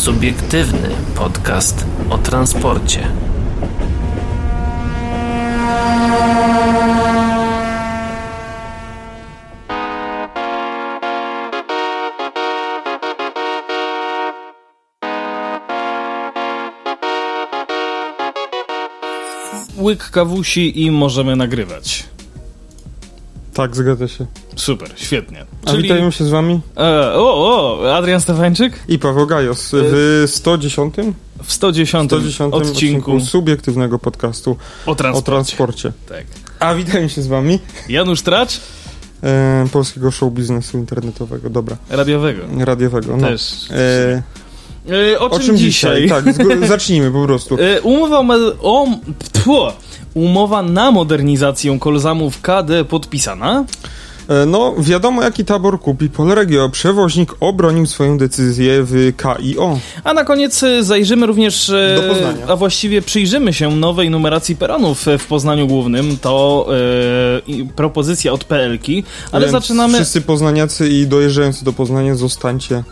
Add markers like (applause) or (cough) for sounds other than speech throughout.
Subiektywny podcast o transporcie. Łyk kawusi i możemy nagrywać. Tak, zgadza się. Super, świetnie. A witają się z wami E, o, o, Adrian Stefańczyk i Paweł Gajos w 110, w 110, 110 odcinku, subiektywnego podcastu o o transporcie. transporcie. Tak. A witają się z wami Janusz Tracz, e, polskiego show biznesu internetowego, dobra, radiowego. radiowego. No. Też. E, E, o, o czym czym dzisiaj? dzisiaj? Tak, (laughs) zacznijmy po prostu. E, umowa, o tfu, umowa na modernizację kolzamów KD podpisana. E, No, wiadomo jaki tabor kupi Polregio. Przewoźnik obronił swoją decyzję w KIO. A na koniec e, zajrzymy również, e, Do Poznania. a właściwie przyjrzymy się nowej numeracji peronów w Poznaniu Głównym. To i propozycja od PLK, ale Więc zaczynamy... Wszyscy poznaniacy i dojeżdżający do Poznania zostańcie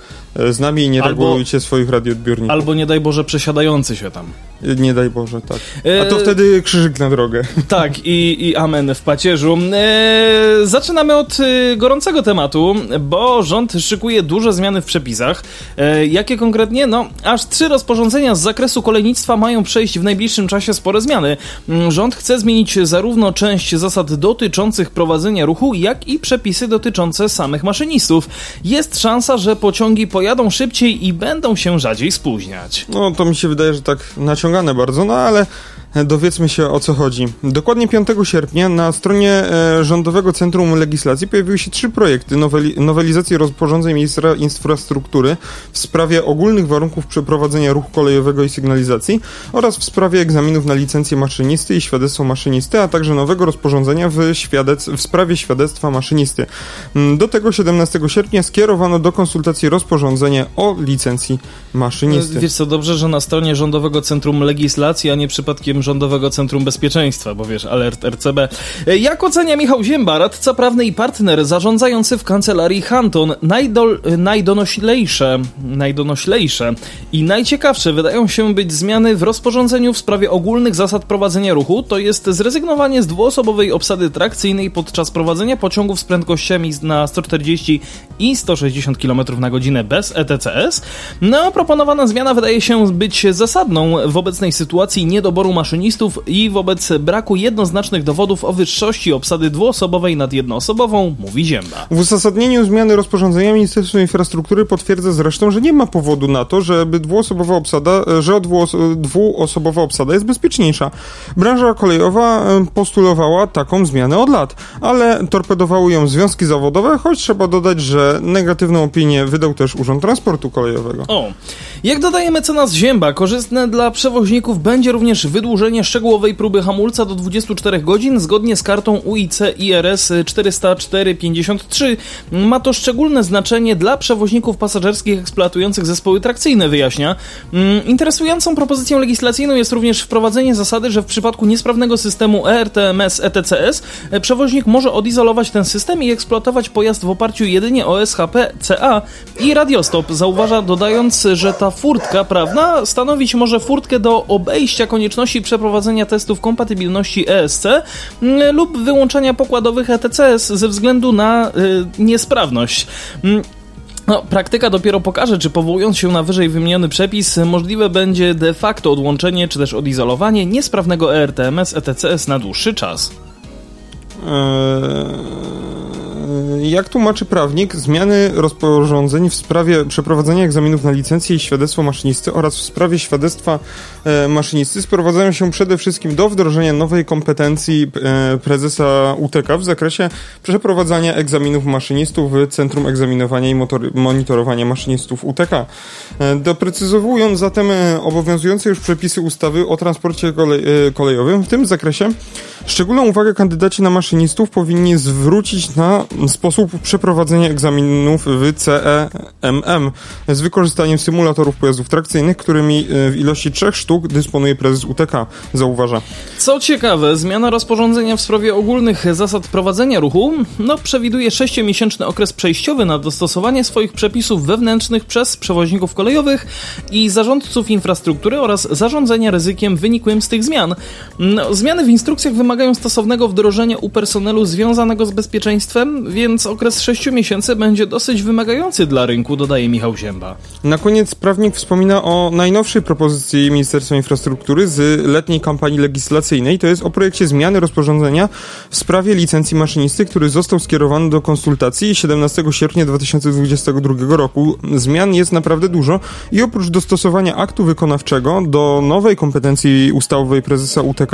z nami i nie Albo- regulujcie swoich radioodbiorników. Albo nie daj Boże przesiadający się tam. E, Nie daj Boże, tak. A to E, wtedy krzyżyk na drogę. (laughs) Tak, i, i amen w pacierzu. E, zaczynamy od e, gorącego tematu, bo rząd szykuje duże zmiany w przepisach. E, jakie konkretnie? No, aż trzy rozporządzenia z zakresu kolejnictwa mają przejść w najbliższym czasie spore zmiany. Mm, Rząd chce zmienić zarówno część zasad dotyczących prowadzenia ruchu, jak i przepisy dotyczące samych maszynistów. Jest szansa, że pociągi pojadą szybciej i będą się rzadziej spóźniać. No to mi się wydaje, że tak naciągane bardzo, no ale dowiedzmy się o co chodzi. Dokładnie 5 sierpnia na stronie e, Rządowego Centrum Legislacji pojawiły się trzy projekty noweli nowelizacji rozporządzeń ministra infrastruktury w sprawie ogólnych warunków przeprowadzenia ruchu kolejowego i sygnalizacji oraz w sprawie egzaminów na licencję maszynisty i świadectwo maszynisty, a także nowego rozporządzenia w, świadec w sprawie świadectwa maszynisty. Mm, Do tego 17 sierpnia skierowano do konsultacji rozporządzenie o licencji maszynisty. Wiesz co, dobrze, że na stronie Rządowego Centrum Legislacji, a nie przypadkiem Rządowego Centrum Bezpieczeństwa, bo wiesz, alert RCB. E, Jak ocenia Michał Ziemba, radca prawny i partner zarządzający w kancelarii Hanton, najdol, e, najdonoślejsze, najdonoślejsze i najciekawsze wydają się być zmiany w rozporządzeniu w sprawie ogólnych zasad prowadzenia ruchu, to jest zrezygnowanie z dwuosobowej obsady trakcyjnej podczas prowadzenia pociągów z prędkościami na 140 i 160 km na godzinę bez ETCS. No, proponowana zmiana wydaje się być zasadną w obecnej sytuacji niedoboru maszynistów i wobec braku jednoznacznych dowodów o wyższości obsady dwuosobowej nad jednoosobową, mówi Ziemba. W uzasadnieniu zmiany rozporządzenia Ministerstwo Infrastruktury potwierdza zresztą, że nie ma powodu na to, żeby dwuosobowa obsada, że dwuos- dwuosobowa obsada jest bezpieczniejsza. Branża kolejowa e, postulowała taką zmianę od lat, ale torpedowały ją związki zawodowe, choć trzeba dodać, że negatywną opinię wydał też Urząd Transportu Kolejowego. O, jak dodaje mecenas Zięba, korzystne dla przewoźników będzie również wydłużenie szczegółowej próby hamulca do 24 godzin zgodnie z kartą UIC IRS 40453. Ma to szczególne znaczenie dla przewoźników pasażerskich eksploatujących zespoły trakcyjne, wyjaśnia. Mm, Interesującą propozycją legislacyjną jest również wprowadzenie zasady, że w przypadku niesprawnego systemu ERTMS ETCS e, przewoźnik może odizolować ten system i eksploatować pojazd w oparciu jedynie o SHP CA i radiostop. Zauważa dodając, że ta furtka prawna stanowić może furtkę do obejścia konieczności przeprowadzenia testów kompatybilności ESC lub wyłączania pokładowych ETCS ze względu na y, niesprawność. Mm, no, praktyka dopiero pokaże, czy powołując się na wyżej wymieniony przepis, możliwe będzie de facto odłączenie czy też odizolowanie niesprawnego ERTMS ETCS na dłuższy czas. Eee, Jak tłumaczy prawnik, zmiany rozporządzeń w sprawie przeprowadzenia egzaminów na licencję i świadectwo maszynisty oraz w sprawie świadectwa e, maszynisty sprowadzają się przede wszystkim do wdrożenia nowej kompetencji e, prezesa UTK w zakresie przeprowadzania egzaminów maszynistów w Centrum Egzaminowania i Motor- Monitorowania Maszynistów UTK. E, Doprecyzowując zatem obowiązujące już przepisy ustawy o transporcie kolej, kolejowym, w tym zakresie Szczególną uwagę kandydaci na maszynistów powinni zwrócić na sposób przeprowadzenia egzaminów w CEMM z wykorzystaniem symulatorów pojazdów trakcyjnych, którymi e, w ilości trzech sztuk dysponuje prezes UTK, zauważa. Co ciekawe, zmiana rozporządzenia w sprawie ogólnych zasad prowadzenia ruchu no, przewiduje sześciomiesięczny okres przejściowy na dostosowanie swoich przepisów wewnętrznych przez przewoźników kolejowych i zarządców infrastruktury oraz zarządzania ryzykiem wynikłym z tych zmian. No, zmiany w instrukcjach wymagają stosownego wdrożenia u personelu związanego z bezpieczeństwem, więc okres 6 miesięcy będzie dosyć wymagający dla rynku, dodaje Michał Zięba. Na koniec prawnik wspomina o najnowszej propozycji Ministerstwa Infrastruktury z letniej kampanii legislacyjnej, to jest o projekcie zmiany rozporządzenia w sprawie licencji maszynisty, który został skierowany do konsultacji 17 sierpnia 2022 roku. Zmian jest naprawdę dużo i oprócz dostosowania aktu wykonawczego do nowej kompetencji ustawowej prezesa UTK,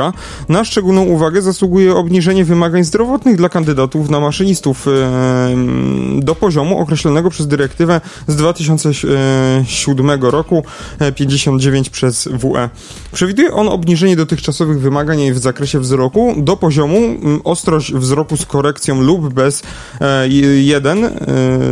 na szczególną uwagę zasługuje obniżenie wymagań zdrowotnych dla kandydatów na maszynistów do poziomu określonego przez dyrektywę z 2007 roku 59 przez WE. Przewiduje on obniżenie dotychczasowych wymagań w zakresie wzroku do poziomu ostrość wzroku z korekcją lub bez 1 e,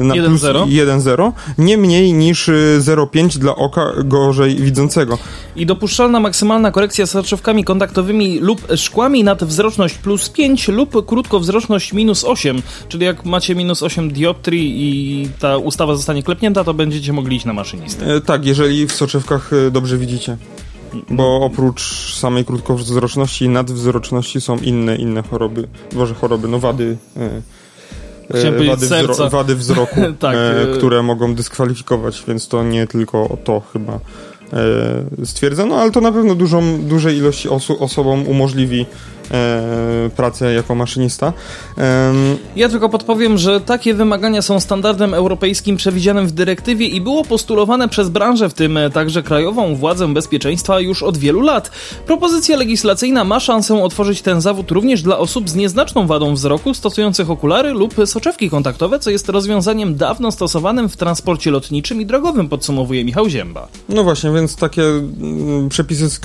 na 1,0 nie mniej niż 0,5 dla oka gorzej widzącego. I dopuszczalna maksymalna korekcja soczewkami kontaktowymi lub szkłami nad wzroczność plus 5 lub krótkowzroczność minus 8, czyli jak macie minus 8 dioptrii i ta ustawa zostanie klepnięta, to będziecie mogli iść na maszynistę. E, tak, jeżeli w soczewkach e, dobrze widzicie. Bo oprócz samej krótkowzroczności i nadwzroczności są inne, inne choroby, może choroby, no wady... E, wady, wzro wady wzroku, (laughs) tak, e, które mogą dyskwalifikować, więc to nie tylko to chyba e, stwierdza, no ale to na pewno dużą, dużej ilości osu osobom umożliwi pracę jako maszynista. E, ja tylko podpowiem, że takie wymagania są standardem europejskim przewidzianym w dyrektywie i było postulowane przez branżę, w tym także krajową władzę bezpieczeństwa już od wielu lat. Propozycja legislacyjna ma szansę otworzyć ten zawód również dla osób z nieznaczną wadą wzroku, stosujących okulary lub soczewki kontaktowe, co jest rozwiązaniem dawno stosowanym w transporcie lotniczym i drogowym, podsumowuje Michał Zięba. No właśnie, więc takie mm, przepisy z,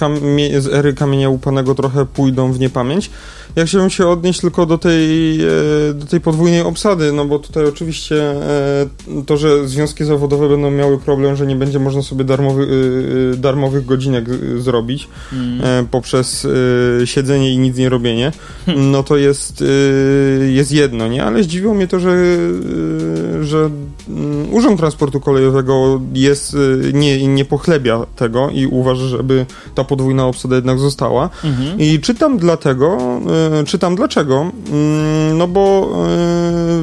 z ery kamienia łupanego trochę pójdą w niepamięć grande. Ja chciałbym się odnieść tylko do tej, e, do tej podwójnej obsady, no bo tutaj oczywiście e, to, że związki zawodowe będą miały problem, że nie będzie można sobie darmowy, e, darmowych godzinek zrobić mm. poprzez siedzenie i nic nie robienie, hmm. no to jest, jest jedno, nie? Ale zdziwiło mnie to, że, że mm, Urząd Transportu Kolejowego jest, nie, nie pochlebia tego i uważa, żeby ta podwójna obsada jednak została. Mhm. I czytam dlatego, czytam dlaczego. Mm, no bo, e,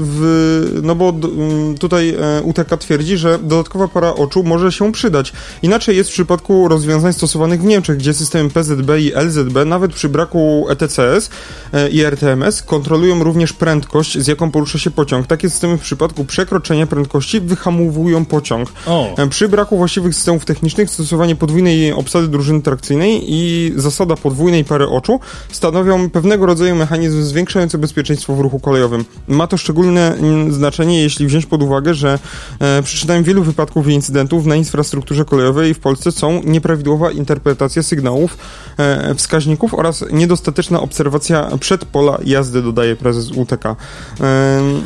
w, no bo mm, tutaj e, UTK twierdzi, że dodatkowa para oczu może się przydać. Inaczej jest w przypadku rozwiązań stosowanych w Niemczech, gdzie systemy PZB i LZB nawet przy braku ETCS i RTMS kontrolują również prędkość, z jaką porusza się pociąg. Takie systemy w przypadku przekroczenia prędkości wyhamowują pociąg. O. Przy braku właściwych systemów technicznych stosowanie podwójnej obsady drużyny trakcyjnej i zasada podwójnej pary oczu stanowią pewnego rodzaju mechanizm zwiększający bezpieczeństwo w ruchu kolejowym. Ma to szczególne mm, znaczenie, jeśli wziąć pod uwagę, że e, wielu wypadków i incydentów na infrastrukturze kolejowej w Polsce są nieprawidłowa interpretacja sygnałów, e, wskaźników oraz niedostateczna obserwacja przed pola jazdy, dodaje prezes UTK. E,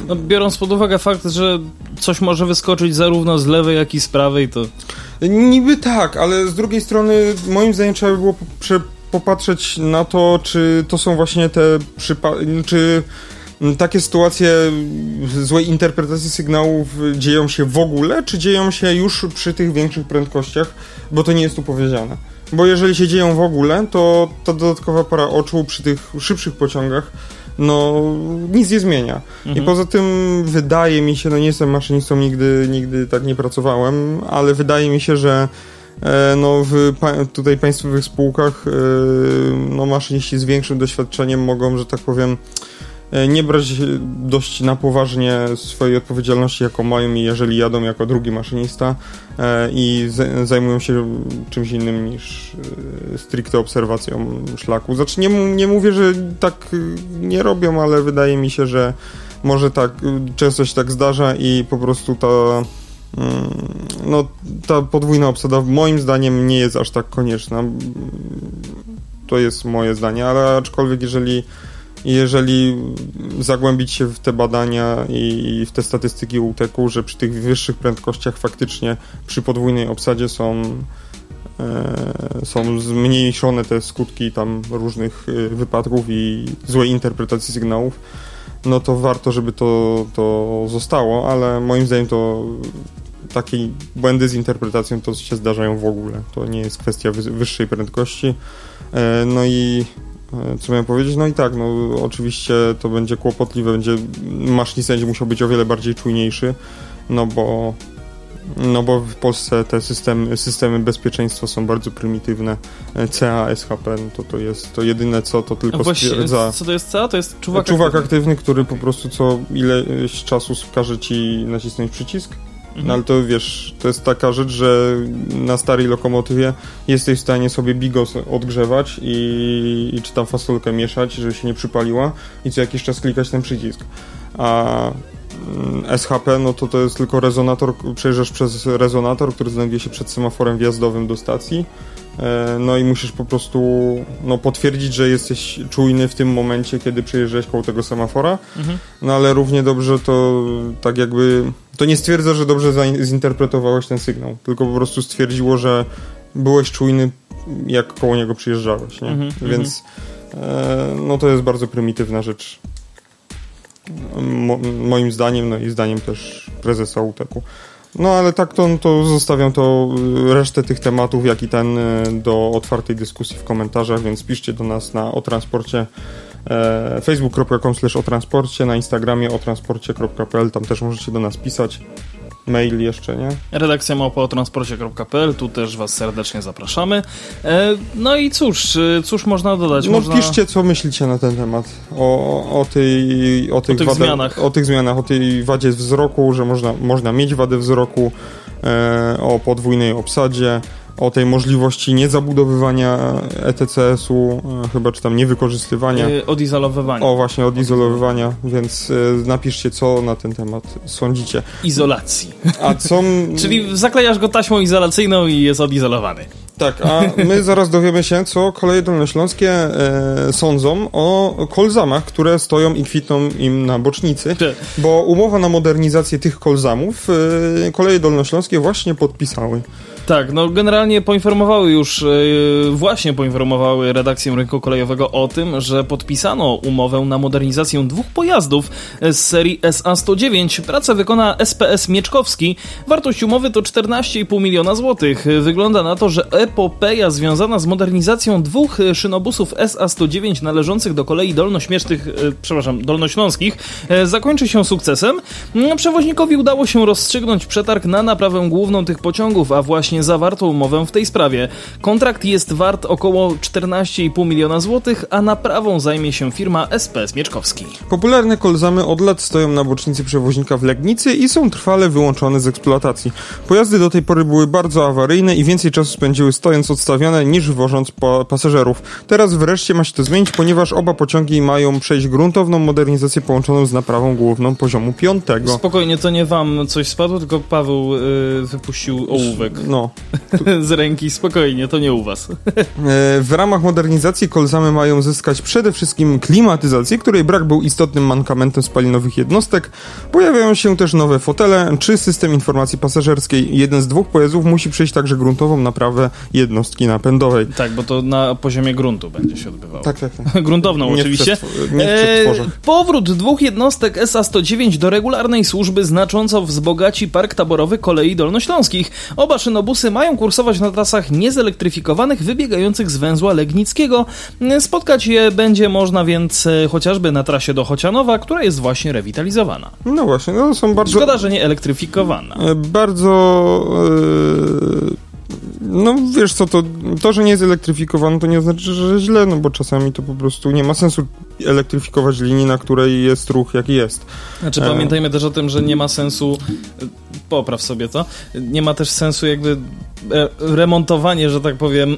no, biorąc pod uwagę fakt, że coś może wyskoczyć zarówno z lewej, jak i z prawej, to... Niby tak, ale z drugiej strony moim zdaniem trzeba by było prze popatrzeć na to, czy to są właśnie te przypadki, czy takie sytuacje złej interpretacji sygnałów dzieją się w ogóle, czy dzieją się już przy tych większych prędkościach, bo to nie jest tu powiedziane. Bo jeżeli się dzieją w ogóle, to ta dodatkowa para oczu przy tych szybszych pociągach no nic nie zmienia. Mhm. I poza tym wydaje mi się, no nie jestem maszynistą, nigdy, nigdy tak nie pracowałem, ale wydaje mi się, że no w tutaj państwowych spółkach e, no maszyniści z większym doświadczeniem mogą, że tak powiem, e, nie brać dość na poważnie swojej odpowiedzialności, jaką mają i jeżeli jadą jako drugi maszynista i zajmują się czymś innym niż stricte obserwacją szlaku. Znaczy nie, nie mówię, że tak nie robią, ale wydaje mi się, że może tak, często się tak zdarza i po prostu ta Mm, no ta podwójna obsada moim zdaniem nie jest aż tak konieczna. To jest moje zdanie, ale aczkolwiek jeżeli jeżeli zagłębić się w te badania i w te statystyki UTK, że przy tych wyższych prędkościach faktycznie przy podwójnej obsadzie są e, są zmniejszone te skutki tam różnych e, wypadków i złej interpretacji sygnałów, no to warto, żeby to, to zostało, ale moim zdaniem to takie błędy z interpretacją to się zdarzają w ogóle. To nie jest kwestia wyższej prędkości. E, no i e, co miałem powiedzieć? No i tak, no oczywiście to będzie kłopotliwe, będzie maszynista będzie musiał być o wiele bardziej czujniejszy, no bo no bo w Polsce te systemy, systemy bezpieczeństwa są bardzo prymitywne. E, CA, SHP, no to, to jest to jedyne co, to tylko Właśnie, stwierdza... Co to jest CA? To jest czuwak, czuwak aktywny. aktywny, który po prostu co ileś czasu każe ci nacisnąć przycisk. No ale to wiesz, to jest taka rzecz, że na starej lokomotywie jesteś w stanie sobie bigos odgrzewać i, i czy tam fasolkę mieszać, żeby się nie przypaliła i co jakiś czas klikać ten przycisk. A mm, SHP, no to to jest tylko rezonator, przejeżdżasz przez rezonator, który znajduje się przed semaforem wjazdowym do stacji no i musisz po prostu no, potwierdzić, że jesteś czujny w tym momencie, kiedy przejeżdżasz koło tego semafora. Mhm. No ale równie dobrze to tak jakby. To nie stwierdza, że dobrze zinterpretowałeś ten sygnał, tylko po prostu stwierdziło, że byłeś czujny, jak koło niego przyjeżdżałeś. Nie? Mhm, Więc e, no to jest bardzo prymitywna rzecz. Mo moim zdaniem, no i zdaniem też prezesa UTEK-u. No ale tak to, to zostawiam to y, resztę tych tematów, jak i ten y, do otwartej dyskusji w komentarzach, więc piszcie do nas na o transporcie e, facebook.com o transporcie, na instagramie o transporcie.pl, tam też możecie do nas pisać mail jeszcze, nie? Redakcja małpaotransporcie.pl, tu też Was serdecznie zapraszamy. E, no i cóż, e, cóż można dodać? No można... piszcie, co myślicie na ten temat, o, o, tej, o, tych, o tych wadę, zmianach. O tych zmianach, o tej wadzie wzroku, że można, można mieć wadę wzroku, e, o podwójnej obsadzie, o tej możliwości niezabudowywania ETCS-u, e, chyba czy tam niewykorzystywania. Yy, odizolowywania. O, właśnie, odizolowywania, więc yy, napiszcie, co na ten temat sądzicie. Izolacji. A co... (laughs) Czyli zaklejasz go taśmą izolacyjną i jest odizolowany. Tak, a my zaraz dowiemy się, co koleje dolnośląskie e, sądzą o kolzamach, które stoją i kwitną im na bocznicy, bo umowa na modernizację tych kolzamów e, koleje dolnośląskie właśnie podpisały. Tak, no generalnie poinformowały już, yy, właśnie poinformowały redakcję rynku kolejowego o tym, że podpisano umowę na modernizację dwóch pojazdów z serii SA-109. Pracę wykona SPS Mieczkowski. Wartość umowy to 14,5 miliona złotych. Wygląda na to, że epopeja związana z modernizacją dwóch szynobusów SA-109 należących do kolei dolnośmiesznych, yy, przepraszam, dolnośląskich yy, zakończy się sukcesem. Przewoźnikowi udało się rozstrzygnąć przetarg na naprawę główną tych pociągów, a właśnie właśnie zawarto umowę w tej sprawie. Kontrakt jest wart około 14,5 miliona złotych, a naprawą zajmie się firma SPS Mieczkowski. Popularne kolzamy od lat stoją na bocznicy przewoźnika w Legnicy i są trwale wyłączone z eksploatacji. Pojazdy do tej pory były bardzo awaryjne i więcej czasu spędziły stojąc odstawione niż wożąc pa pasażerów. Teraz wreszcie ma się to zmienić, ponieważ oba pociągi mają przejść gruntowną modernizację połączoną z naprawą główną poziomu piątego. Spokojnie, to nie wam coś spadło, tylko Paweł yy, wypuścił ołówek. No, (laughs) z ręki, spokojnie, to nie u was. E, w ramach modernizacji kolzamy mają zyskać przede wszystkim klimatyzację, której brak był istotnym mankamentem spalinowych jednostek. Pojawiają się też nowe fotele, czy system informacji pasażerskiej. Jeden z dwóch pojazdów musi przejść także gruntową naprawę jednostki napędowej. Tak, bo to na poziomie gruntu będzie się odbywało. Tak, tak. tak. (laughs) Gruntowną nie oczywiście. W nie w e, powrót dwóch jednostek SA-109 do regularnej służby znacząco wzbogaci park taborowy kolei dolnośląskich. Oba szynobusy autobusy mają kursować na trasach niezelektryfikowanych wybiegających z węzła Legnickiego. Spotkać je będzie można więc e, chociażby na trasie do Chocianowa, która jest właśnie rewitalizowana. No właśnie, no są bardzo... Szkoda, że nie elektryfikowana. E, bardzo... Yy no wiesz co, to, to, że nie jest elektryfikowany, to nie znaczy, że źle, no bo czasami to po prostu nie ma sensu elektryfikować linii, na której jest ruch, jaki jest. Znaczy e... pamiętajmy też o tym, że nie ma sensu, popraw sobie to, nie ma też sensu jakby e, remontowanie, że tak powiem,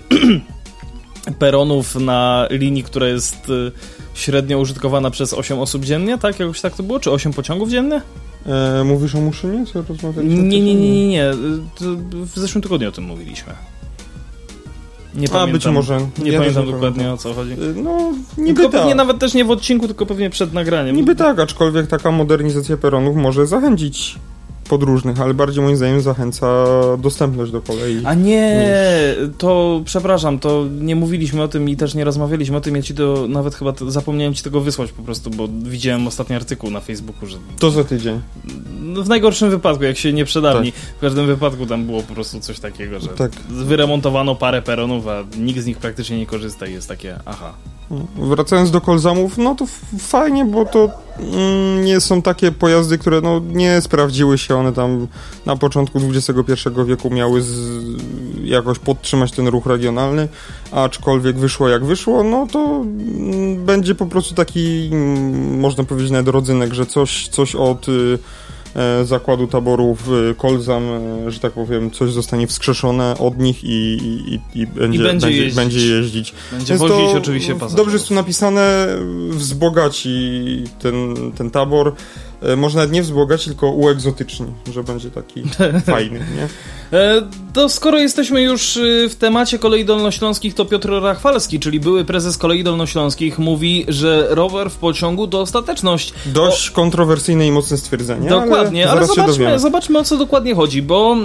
(clears throat) peronów na linii, która jest e, średnio użytkowana przez 8 osób dziennie, tak? Jakoś tak to było? Czy 8 pociągów dziennie? E, mówisz o Muszynie, co rozmawialiśmy? Nie, nie, nie, nie, nie. w zeszłym tygodniu o tym mówiliśmy. Nie A pamiętam. być może. Nie Ja pamiętam nie dokładnie pamiętam. o co chodzi. Y, No, niby Niby tak. pewnie nawet też nie w odcinku, tylko pewnie przed nagraniem. Niby tak, aczkolwiek taka modernizacja peronów może zachęcić podróżnych, ale bardziej moim zdaniem zachęca dostępność do kolei. A nie, to przepraszam, to nie mówiliśmy o tym i też nie rozmawialiśmy o tym. Ja ci to nawet chyba to, zapomniałem ci tego wysłać po prostu, bo widziałem ostatni artykuł na Facebooku, że To za tydzień. no, w najgorszym wypadku, jak się nie przedawni, w każdym wypadku tam było po prostu coś takiego, że Tak. wyremontowano parę peronów, a nikt z nich praktycznie nie korzysta i jest takie, aha. Wracając do kolzamów, no to fajnie, bo to nie są takie pojazdy, które no, nie sprawdziły się. One tam na początku XXI wieku miały z, jakoś podtrzymać ten ruch regionalny, aczkolwiek wyszło jak wyszło, no to mm, będzie po prostu taki, mm, można powiedzieć, nawet rodzynek, że coś, coś od y, zakładu taborów Kolzam, e, że tak powiem, coś zostanie wskrzeszone od nich i, i, i, i będzie, będzie będzie, jeździć. będzie jeździć. Będzie Jest wozić oczywiście pasażerów. Dobrze jest tu napisane, wzbogaci ten, ten tabor. E, Może nawet nie wzbogaci, tylko uegzotyczni, że będzie taki (laughs) fajny, nie? E, To skoro jesteśmy już y, w temacie kolei dolnośląskich, to Piotr Rachwalski, czyli były prezes kolei dolnośląskich, mówi, że rower w pociągu to ostateczność. Dość kontrowersyjne i mocne stwierdzenie, Dokładnie, ale, ale, zobaczmy, zobaczmy o co dokładnie chodzi, bo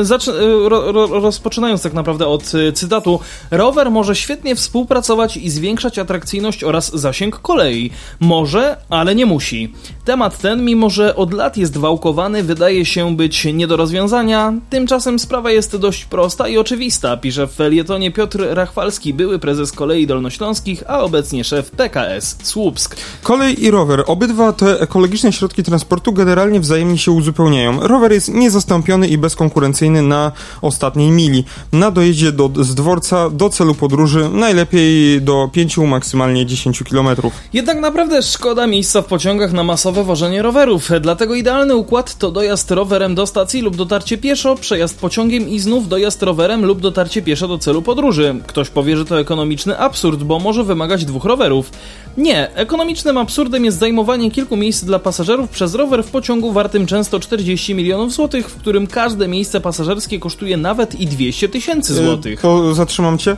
e, zacz, e, ro, ro, rozpoczynając tak naprawdę od cytatu, rower może świetnie współpracować i zwiększać atrakcyjność oraz zasięg kolei. Może, ale nie musi. Temat ten, mimo że od lat jest wałkowany, wydaje się być nie do rozwiązania, tymczasem sprawa jest dość prosta i oczywista, pisze w felietonie Piotr Rachwalski, były prezes kolei dolnośląskich, a obecnie szef PKS Słupsk. Kolej i rower. Obydwa te ekologiczne środki transportu generalnie wzajemnie się uzupełniają. Rower jest niezastąpiony i bezkonkurencyjny na ostatniej mili. Na dojeździe do, z dworca do celu podróży najlepiej do 5, maksymalnie 10 km. Jednak naprawdę szkoda miejsca w pociągach na masowe wożenie rowerów, dlatego idealny układ to dojazd rowerem do stacji lub dotarcie pieszo, przejazd pociągiem i znów dojazd rowerem lub dotarcie pieszo do celu podróży. Ktoś powie, że to ekonomiczny absurd, bo może wymagać dwóch rowerów. Nie, ekonomicznym absurdem jest zajmowanie kilku miejsc dla pasażerów przez rower w pociągu wartym często 40 milionów złotych, w którym każde miejsce pasażerskie kosztuje nawet i 200 tysięcy złotych. E, To zatrzymam cię.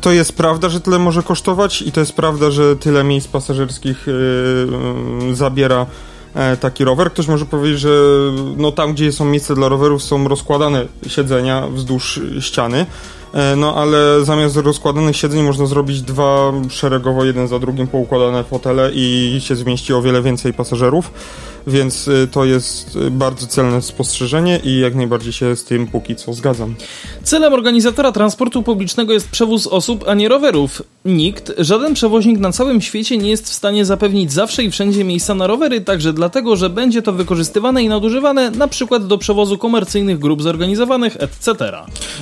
To jest prawda, że tyle może kosztować i to jest prawda, że tyle miejsc pasażerskich yy, zabiera taki rower. Ktoś może powiedzieć, że no tam, gdzie są miejsca dla rowerów, są rozkładane siedzenia wzdłuż ściany. E, No ale zamiast rozkładanych siedzeń można zrobić dwa szeregowo, jeden za drugim poukładane fotele i się zmieści o wiele więcej pasażerów, więc y, to jest y, bardzo celne spostrzeżenie i jak najbardziej się z tym póki co zgadzam. Celem organizatora transportu publicznego jest przewóz osób, a nie rowerów. Nikt, żaden przewoźnik na całym świecie nie jest w stanie zapewnić zawsze i wszędzie miejsca na rowery, także dlatego, że będzie to wykorzystywane i nadużywane na przykład do przewozu komercyjnych grup zorganizowanych, etc.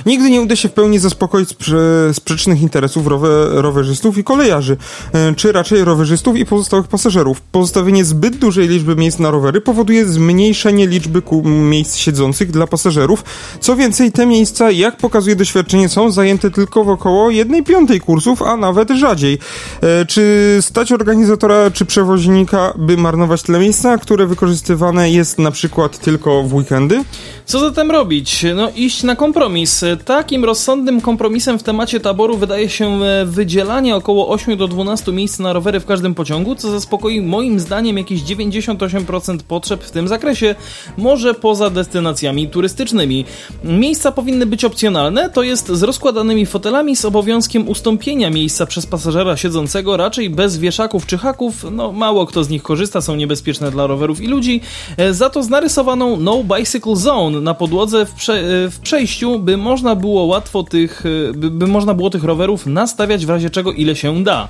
Nigdy nie uda się w pełni zaspokoić sprze- sprzecznych interesów rowe- rowerzystów i kolejarzy, e, czy raczej rowerzystów i pozostałych pasażerów. Pozostawienie zbyt dużej liczby miejsc na rowery powoduje zmniejszenie liczby miejsc siedzących dla pasażerów. Co więcej, te miejsca, jak pokazuje doświadczenie, są zajęte tylko w około 1 piątej kursów, a nawet rzadziej. E, Czy stać organizatora czy przewoźnika, by marnować tyle miejsca, które wykorzystywane jest na przykład tylko w weekendy? Co zatem robić? No iść na kompromis. Takim rozsądnym kompromisem w temacie taboru wydaje się e, wydzielanie około 8 do 12 miejsc na rowery w każdym pociągu, co zaspokoi moim zdaniem jakieś 98% potrzeb w tym zakresie, może poza destynacjami turystycznymi. Miejsca powinny być opcjonalne, to jest z rozkładanymi fotelami z obowiązkiem ustąpienia miejsca przez pasażera siedzącego, raczej bez wieszaków czy haków, no mało kto z nich korzysta, są niebezpieczne dla rowerów i ludzi, e, za to z narysowaną No Bicycle Zone na podłodze w, prze, e, w przejściu, by można było łatwo tych, e, by, by można było tych rowerów nastawiać w razie czego ile się da.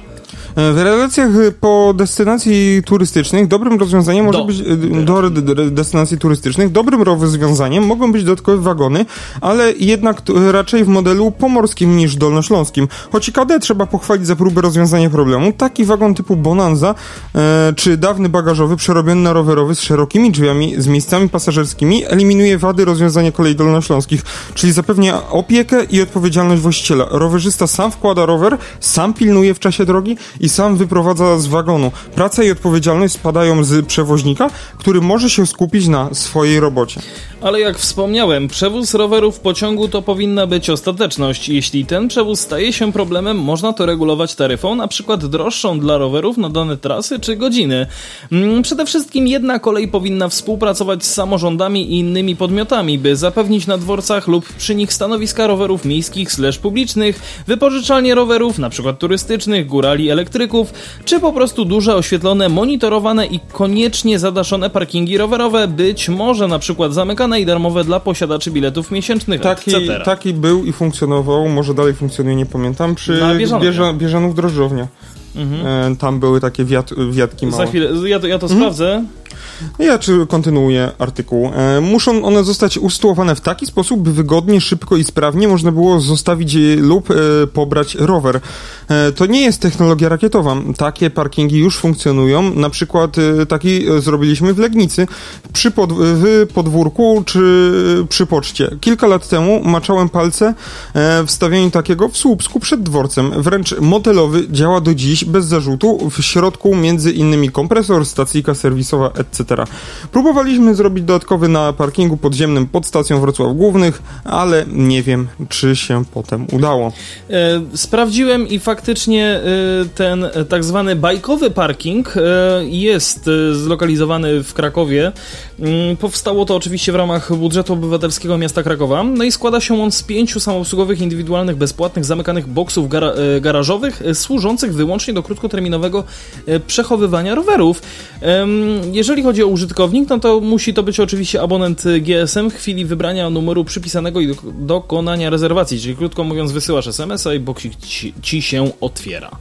W relacjach po destynacji turystycznych dobrym rozwiązaniem może Do. być do destynacji turystycznych dobrym rozwiązaniem mogą być dodatkowe wagony, ale jednak raczej w modelu pomorskim niż dolnośląskim. Choć KD trzeba pochwalić za próbę rozwiązania problemu, taki wagon typu Bonanza e, czy dawny bagażowy przerobiony na rowerowy z szerokimi drzwiami, z miejscami pasażerskimi eliminuje wady rozwiązania kolei dolnośląskich, czyli zapewnia opiekę i odpowiedzialność właściciela. Rowerzysta sam wkłada rower, sam pilnuje w czasie drogi, i sam wyprowadza z wagonu. Praca i odpowiedzialność spadają z przewoźnika, który może się skupić na swojej robocie. Ale jak wspomniałem, przewóz rowerów w pociągu to powinna być ostateczność. Jeśli ten przewóz staje się problemem, można to regulować taryfą, na przykład droższą dla rowerów na dane trasy czy godziny. Mm, przede wszystkim jedna kolej powinna współpracować z samorządami i innymi podmiotami, by zapewnić na dworcach lub przy nich stanowiska rowerów miejskich slash publicznych, wypożyczalnie rowerów, na przykład turystycznych, górali, elektryków, czy po prostu duże, oświetlone, monitorowane i koniecznie zadaszone parkingi rowerowe, być może na przykład zamykane i darmowe dla posiadaczy biletów miesięcznych, Taki, etc. taki był i funkcjonował, może dalej funkcjonuje, nie pamiętam, przy Na Bieżanowie. Bieża, Bieżanów Drożdżownia. E, tam były takie wiat, wiatki małe. Za chwilę, ja to, ja to Mhm. sprawdzę. Ja czy kontynuuję artykuł. E, muszą one zostać usytuowane w taki sposób, by wygodnie, szybko i sprawnie można było zostawić lub e, pobrać rower. E, to nie jest technologia rakietowa. Takie parkingi już funkcjonują. Na przykład taki zrobiliśmy w Legnicy przy pod, w podwórku czy przy poczcie. Kilka lat temu maczałem palce w takiego w Słupsku przed dworcem. Wręcz modelowy działa do dziś bez zarzutu. W środku między innymi kompresor, stacyjka serwisowa, etc. Próbowaliśmy zrobić dodatkowy na parkingu podziemnym pod stacją Wrocław Głównych, ale nie wiem, czy się potem udało. E, sprawdziłem i faktycznie e, ten tak zwany bajkowy parking e, jest zlokalizowany w Krakowie. Mm, Powstało to oczywiście w ramach budżetu obywatelskiego miasta Krakowa. No i składa się on z pięciu samoobsługowych, indywidualnych, bezpłatnych, zamykanych boksów gara garażowych, służących wyłącznie do krótkoterminowego przechowywania rowerów. Jeżeli chodzi o użytkownik, no to musi to być oczywiście abonent GSM w chwili wybrania numeru przypisanego i do, dokonania rezerwacji, czyli krótko mówiąc wysyłasz SMS-a i boksik ci, ci się otwiera.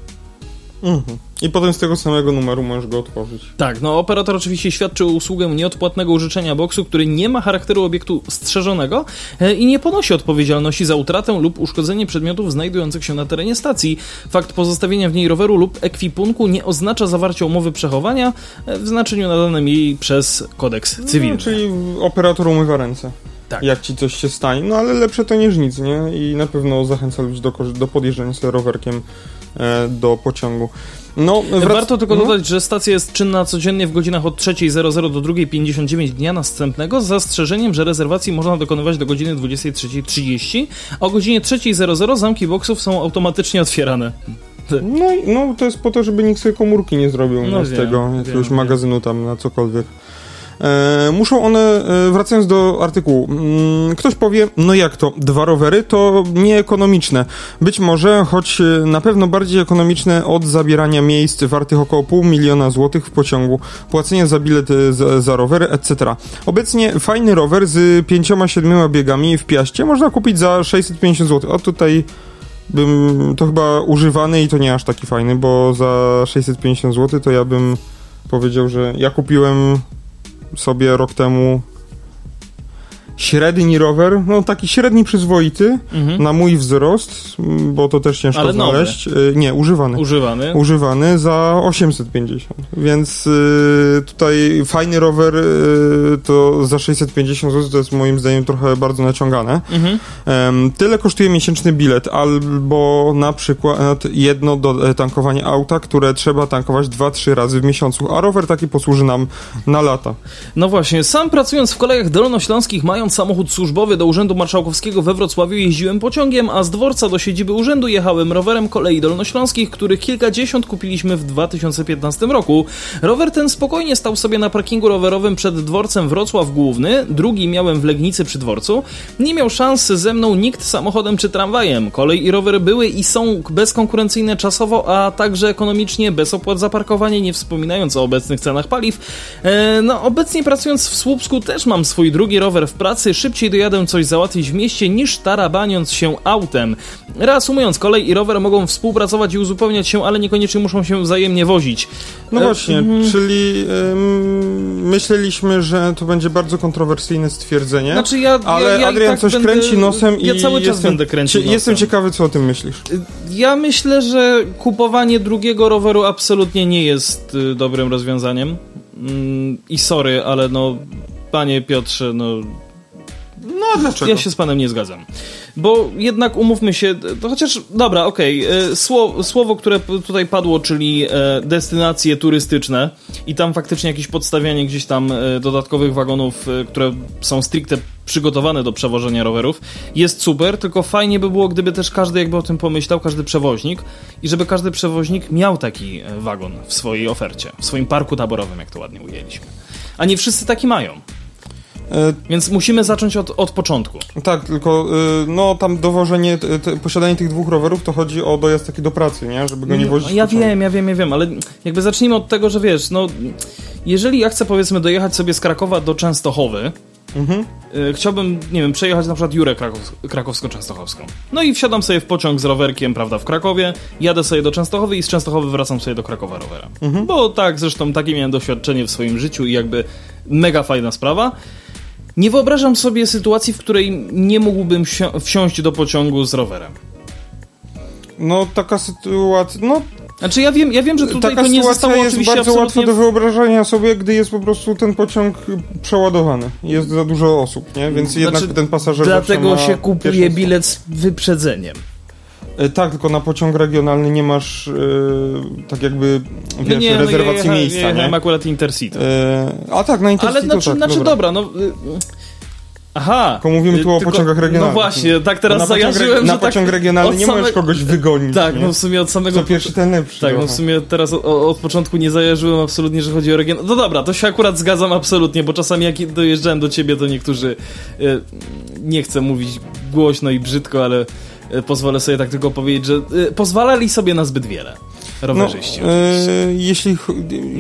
Mhm. I potem z tego samego numeru możesz go otworzyć. Tak, no operator oczywiście świadczy usługę nieodpłatnego użyczenia boksu, który nie ma charakteru obiektu strzeżonego e, i nie ponosi odpowiedzialności za utratę lub uszkodzenie przedmiotów znajdujących się na terenie stacji. Fakt pozostawienia w niej roweru lub ekwipunku nie oznacza zawarcia umowy przechowania e, w znaczeniu nadanym jej przez kodeks cywilny. No, czyli operator umywa ręce. Tak. Jak ci coś się stanie. No ale lepsze to niż nic, nie? I na pewno zachęca ludzi do, do podjeżdżania sobie rowerkiem do pociągu. No, wrac- Warto tylko no. dodać, że stacja jest czynna codziennie w godzinach od 3.00 do 2.59 dnia następnego z zastrzeżeniem, że rezerwacji można dokonywać do godziny 23.30, a o godzinie 3.00 zamki boksów są automatycznie otwierane. No, no to jest po to, żeby nikt sobie komórki nie zrobił No z wiem, tego jakiegoś wiem. magazynu tam na cokolwiek. E, muszą one, e, wracając do artykułu, mm, ktoś powie, no jak to, dwa rowery to nieekonomiczne. Być może, choć e, na pewno bardziej ekonomiczne od zabierania miejsc wartych około pół miliona złotych w pociągu, płacenia za bilet za, za rowery, etc. Obecnie fajny rower z pięcioma, siedmioma biegami w Piaście można kupić za 650 zł. O tutaj bym to chyba używany i to nie aż taki fajny, bo za 650 zł to ja bym powiedział, że ja kupiłem sobie rok temu średni rower, no taki średni przyzwoity Mhm. na mój wzrost, m, bo to też ciężko Ale nowy. znaleźć. Y, Nie, używany. Używany. Używany za 850, więc y, tutaj fajny rower y, to za 650 zł to jest moim zdaniem trochę bardzo naciągane. Mhm. Tyle kosztuje miesięczny bilet, albo na przykład jedno do e, tankowanie auta, które trzeba tankować 2-3 razy w miesiącu, a rower taki posłuży nam na lata. No właśnie, sam pracując w kolejach dolnośląskich, mając samochód służbowy do Urzędu Marszałkowskiego we Wrocławiu, jeździłem pociągiem, a z dworca do siedziby urzędu jechałem rowerem kolei dolnośląskich, których kilkadziesiąt kupiliśmy w 2015 roku. Rower ten spokojnie stał sobie na parkingu rowerowym przed dworcem Wrocław Główny, drugi miałem w Legnicy przy dworcu. Nie miał szans ze mną nikt samochodem czy tramwajem. Kolej i rower były i są bezkonkurencyjne czasowo, a także ekonomicznie, bez opłat za parkowanie, nie wspominając o obecnych cenach paliw. E, no, obecnie pracując w Słupsku też mam swój drugi rower w pracy, szybciej dojadę coś załatwić w mieście niż tarabaniąc się autem. Reasumując, kolej i rower mogą współpracować i uzupełniać się, ale niekoniecznie muszą się wzajemnie wozić. No E, właśnie, mhm. czyli myśleliśmy, że to będzie bardzo kontrowersyjne stwierdzenie. Znaczy ja, Ale ja, ja i Adrian tak coś będę, kręci nosem i Ja cały czas jestem, będę kręcił cie- Jestem nosem. ciekawy, co o tym myślisz. Ja myślę, że kupowanie drugiego roweru absolutnie nie jest y, dobrym rozwiązaniem. Mm, I sorry, ale no, panie Piotrze, no. No dlaczego? Ja się z panem nie zgadzam. Bo jednak umówmy się, to chociaż, dobra, okej, okay, słowo, słowo, które tutaj padło, czyli e, destynacje turystyczne i tam faktycznie jakieś podstawianie gdzieś tam e, dodatkowych wagonów, e, które są stricte przygotowane do przewożenia rowerów, jest super, tylko fajnie by było, gdyby też każdy jakby o tym pomyślał, każdy przewoźnik i żeby każdy przewoźnik miał taki wagon w swojej ofercie, w swoim parku taborowym, jak to ładnie ujęliśmy. A nie wszyscy taki mają. E, Więc musimy zacząć od, od początku. Tak, tylko y, no tam dowożenie, te, posiadanie tych dwóch rowerów to chodzi o dojazd taki do pracy, nie? Żeby go nie wozić. Ja wiem, ja wiem, ja wiem, ale jakby zacznijmy od tego, że wiesz, no jeżeli ja chcę powiedzmy dojechać sobie z Krakowa do Częstochowy, Mhm. Y, chciałbym, nie wiem, przejechać na przykład Jurę Krakow krakowsko-częstochowską. No i wsiadam sobie w pociąg z rowerkiem, prawda, w Krakowie, jadę sobie do Częstochowy i z Częstochowy wracam sobie do Krakowa rowerem. Mhm. Bo tak, zresztą takie miałem doświadczenie w swoim życiu i jakby mega fajna sprawa. Nie wyobrażam sobie sytuacji, w której nie mógłbym wsiąść do pociągu z rowerem. No, taka sytuacja, no... Znaczy ja wiem, ja wiem, że tutaj taka to nie zostało jest oczywiście bardzo łatwo do wyobrażenia sobie, gdy jest po prostu ten pociąg przeładowany. Jest za dużo osób, nie? Więc znaczy, jednak ten pasażer Dlatego się kupuje bilet z wyprzedzeniem. E, tak, tylko na pociąg regionalny nie masz yy, tak jakby no wiesz, no nie, rezerwacji no ja, miejsca. Ja, ja, nie? akurat Intercity. Yy, a tak, na Intercity Ale znaczy, tak, znaczy dobra, dobra no... Yy, Aha. Tylko mówimy tu o tylko, pociągach regionalnych. No właśnie, tak teraz na zajarzyłem, że Na pociąg tak regionalny nie same... możesz kogoś wygonić. Tak, nie? no w sumie od samego... Co pierwszy, ten lepszy. Tak, no w sumie teraz o, od początku nie zajarzyłem absolutnie, że chodzi o region. No dobra, to się akurat zgadzam absolutnie, bo czasami jak dojeżdżałem do ciebie, to niektórzy... Yy, nie chcę mówić głośno i brzydko, ale pozwolę sobie tak tylko powiedzieć, że e, pozwalali sobie na zbyt wiele. Rowerzyści. No, e, jeśli.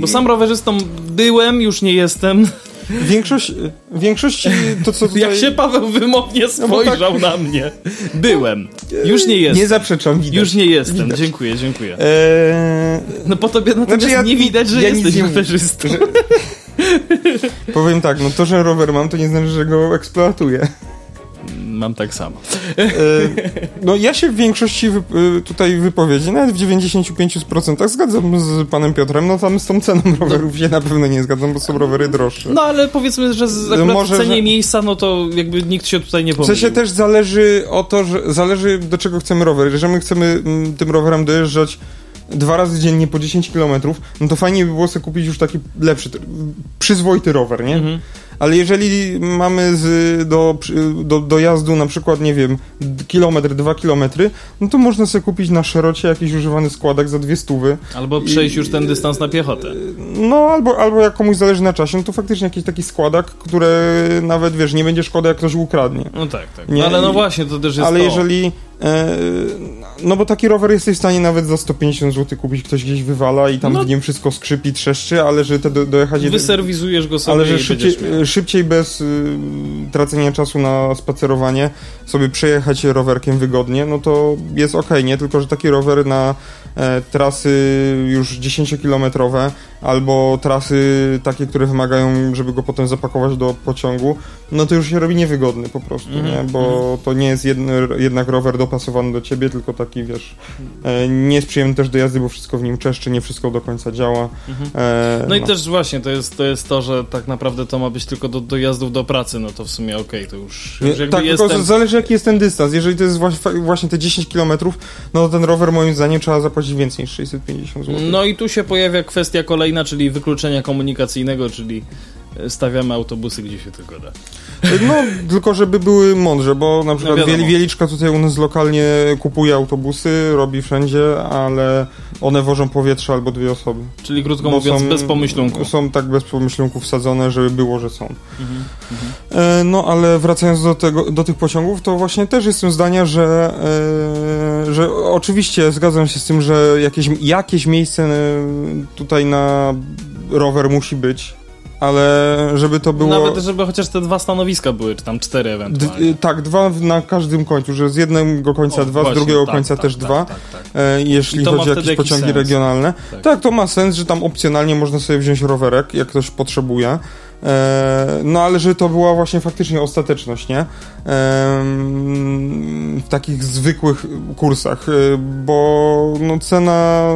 Bo sam rowerzystą byłem, już nie jestem. (laughs) Większość, większość to co (laughs) tutaj... Jak się Paweł wymownie spojrzał no tak... na mnie. Byłem. Już nie jestem. Nie zaprzeczam, widać. Już nie jestem. Widać. Dziękuję, dziękuję. Eee... No po tobie natomiast znaczy ja, nie widać, że ja jesteś rowerzystą. Że... (laughs) Powiem tak, no to, że rower mam, to nie znaczy, że go eksploatuję mam tak samo. E, no ja się w większości e, tutaj wypowiedzi, nawet w 95% zgadzam z panem Piotrem, no tam z tą ceną (laughs) rowerów no. się na pewno nie zgadzam, bo są rowery droższe. No ale powiedzmy, że z Może, cenie że... miejsca, no to jakby nikt się tutaj nie pomylił. W sensie też zależy o to, że zależy do czego chcemy rower. Jeżeli my chcemy mm, tym rowerem dojeżdżać dwa razy dziennie po 10 km, no to fajnie by było sobie kupić już taki lepszy, przyzwoity rower, nie? Mhm ale jeżeli mamy z, do, do, do jazdu na przykład, nie wiem, kilometr, dwa kilometry, no to można sobie kupić na szerocie jakiś używany składak za dwie stówy. Albo przejść I, już ten dystans na piechotę. No, albo, albo jak komuś zależy na czasie, no to faktycznie jakiś taki składak, który nawet, wiesz, nie będzie szkoda, jak ktoś ukradnie. No tak, tak. Nie? No, ale no właśnie, to też jest Ale to. jeżeli... E, no bo taki rower jesteś w stanie nawet za 150 zł kupić, ktoś gdzieś wywala i tam no. w nim wszystko skrzypi, trzeszczy, ale że te do, dojechać... Wyserwizujesz go sobie Ale że szybciej, szybciej bez y, tracenia czasu na spacerowanie sobie przejechać rowerkiem wygodnie, no to jest ok, nie? Tylko, że taki rower na e, trasy już 10-kilometrowe albo trasy takie, które wymagają, żeby go potem zapakować do pociągu, no to już się robi niewygodny po prostu, mm -hmm. nie? Bo mhm. to nie jest jednak rower dopasowany do ciebie, tylko taki, wiesz, e, nie jest przyjemny też do jazdy, bo wszystko w nim czeszczy, nie wszystko do końca działa. Mm -hmm. e, no, no, i też właśnie, to jest, to jest to, że tak naprawdę to ma być tylko do dojazdów do pracy, no to w sumie okej, okay, to już, już jakby Tak, jestem... tylko zależy jaki jest ten dystans. Jeżeli to jest właśnie te 10 km, no to ten rower moim zdaniem trzeba zapłacić więcej niż 650 zł. No i tu się pojawia kwestia kolejna, czyli wykluczenia komunikacyjnego, czyli stawiamy autobusy gdzie się tylko da. No, tylko żeby były mądrze, bo na przykład no Wieliczka tutaj u nas lokalnie kupuje autobusy, robi wszędzie, ale one wożą powietrze albo dwie osoby. Czyli krótko mówiąc, są, bez pomyślunku. Są tak bez pomyślunku wsadzone, żeby było, że są. Mhm, mhm. E, no, ale wracając do, tego, do tych pociągów, to właśnie też jestem zdania, że, e, że oczywiście zgadzam się z tym, że jakieś, jakieś miejsce e, tutaj na rower musi być, ale żeby to było... Nawet żeby chociaż te dwa stanowiska były, czy tam cztery ewentualnie. D tak, dwa na każdym końcu, że z jednego końca o, dwa, właśnie, z drugiego tak, końca tak, też tak, dwa, tak, tak, e, jeśli chodzi o jakieś pociągi sens. regionalne. Tak. tak. to ma sens, że tam opcjonalnie można sobie wziąć rowerek, jak ktoś potrzebuje. E, no ale że to była właśnie faktycznie ostateczność, nie? E, w takich zwykłych kursach, e, bo no cena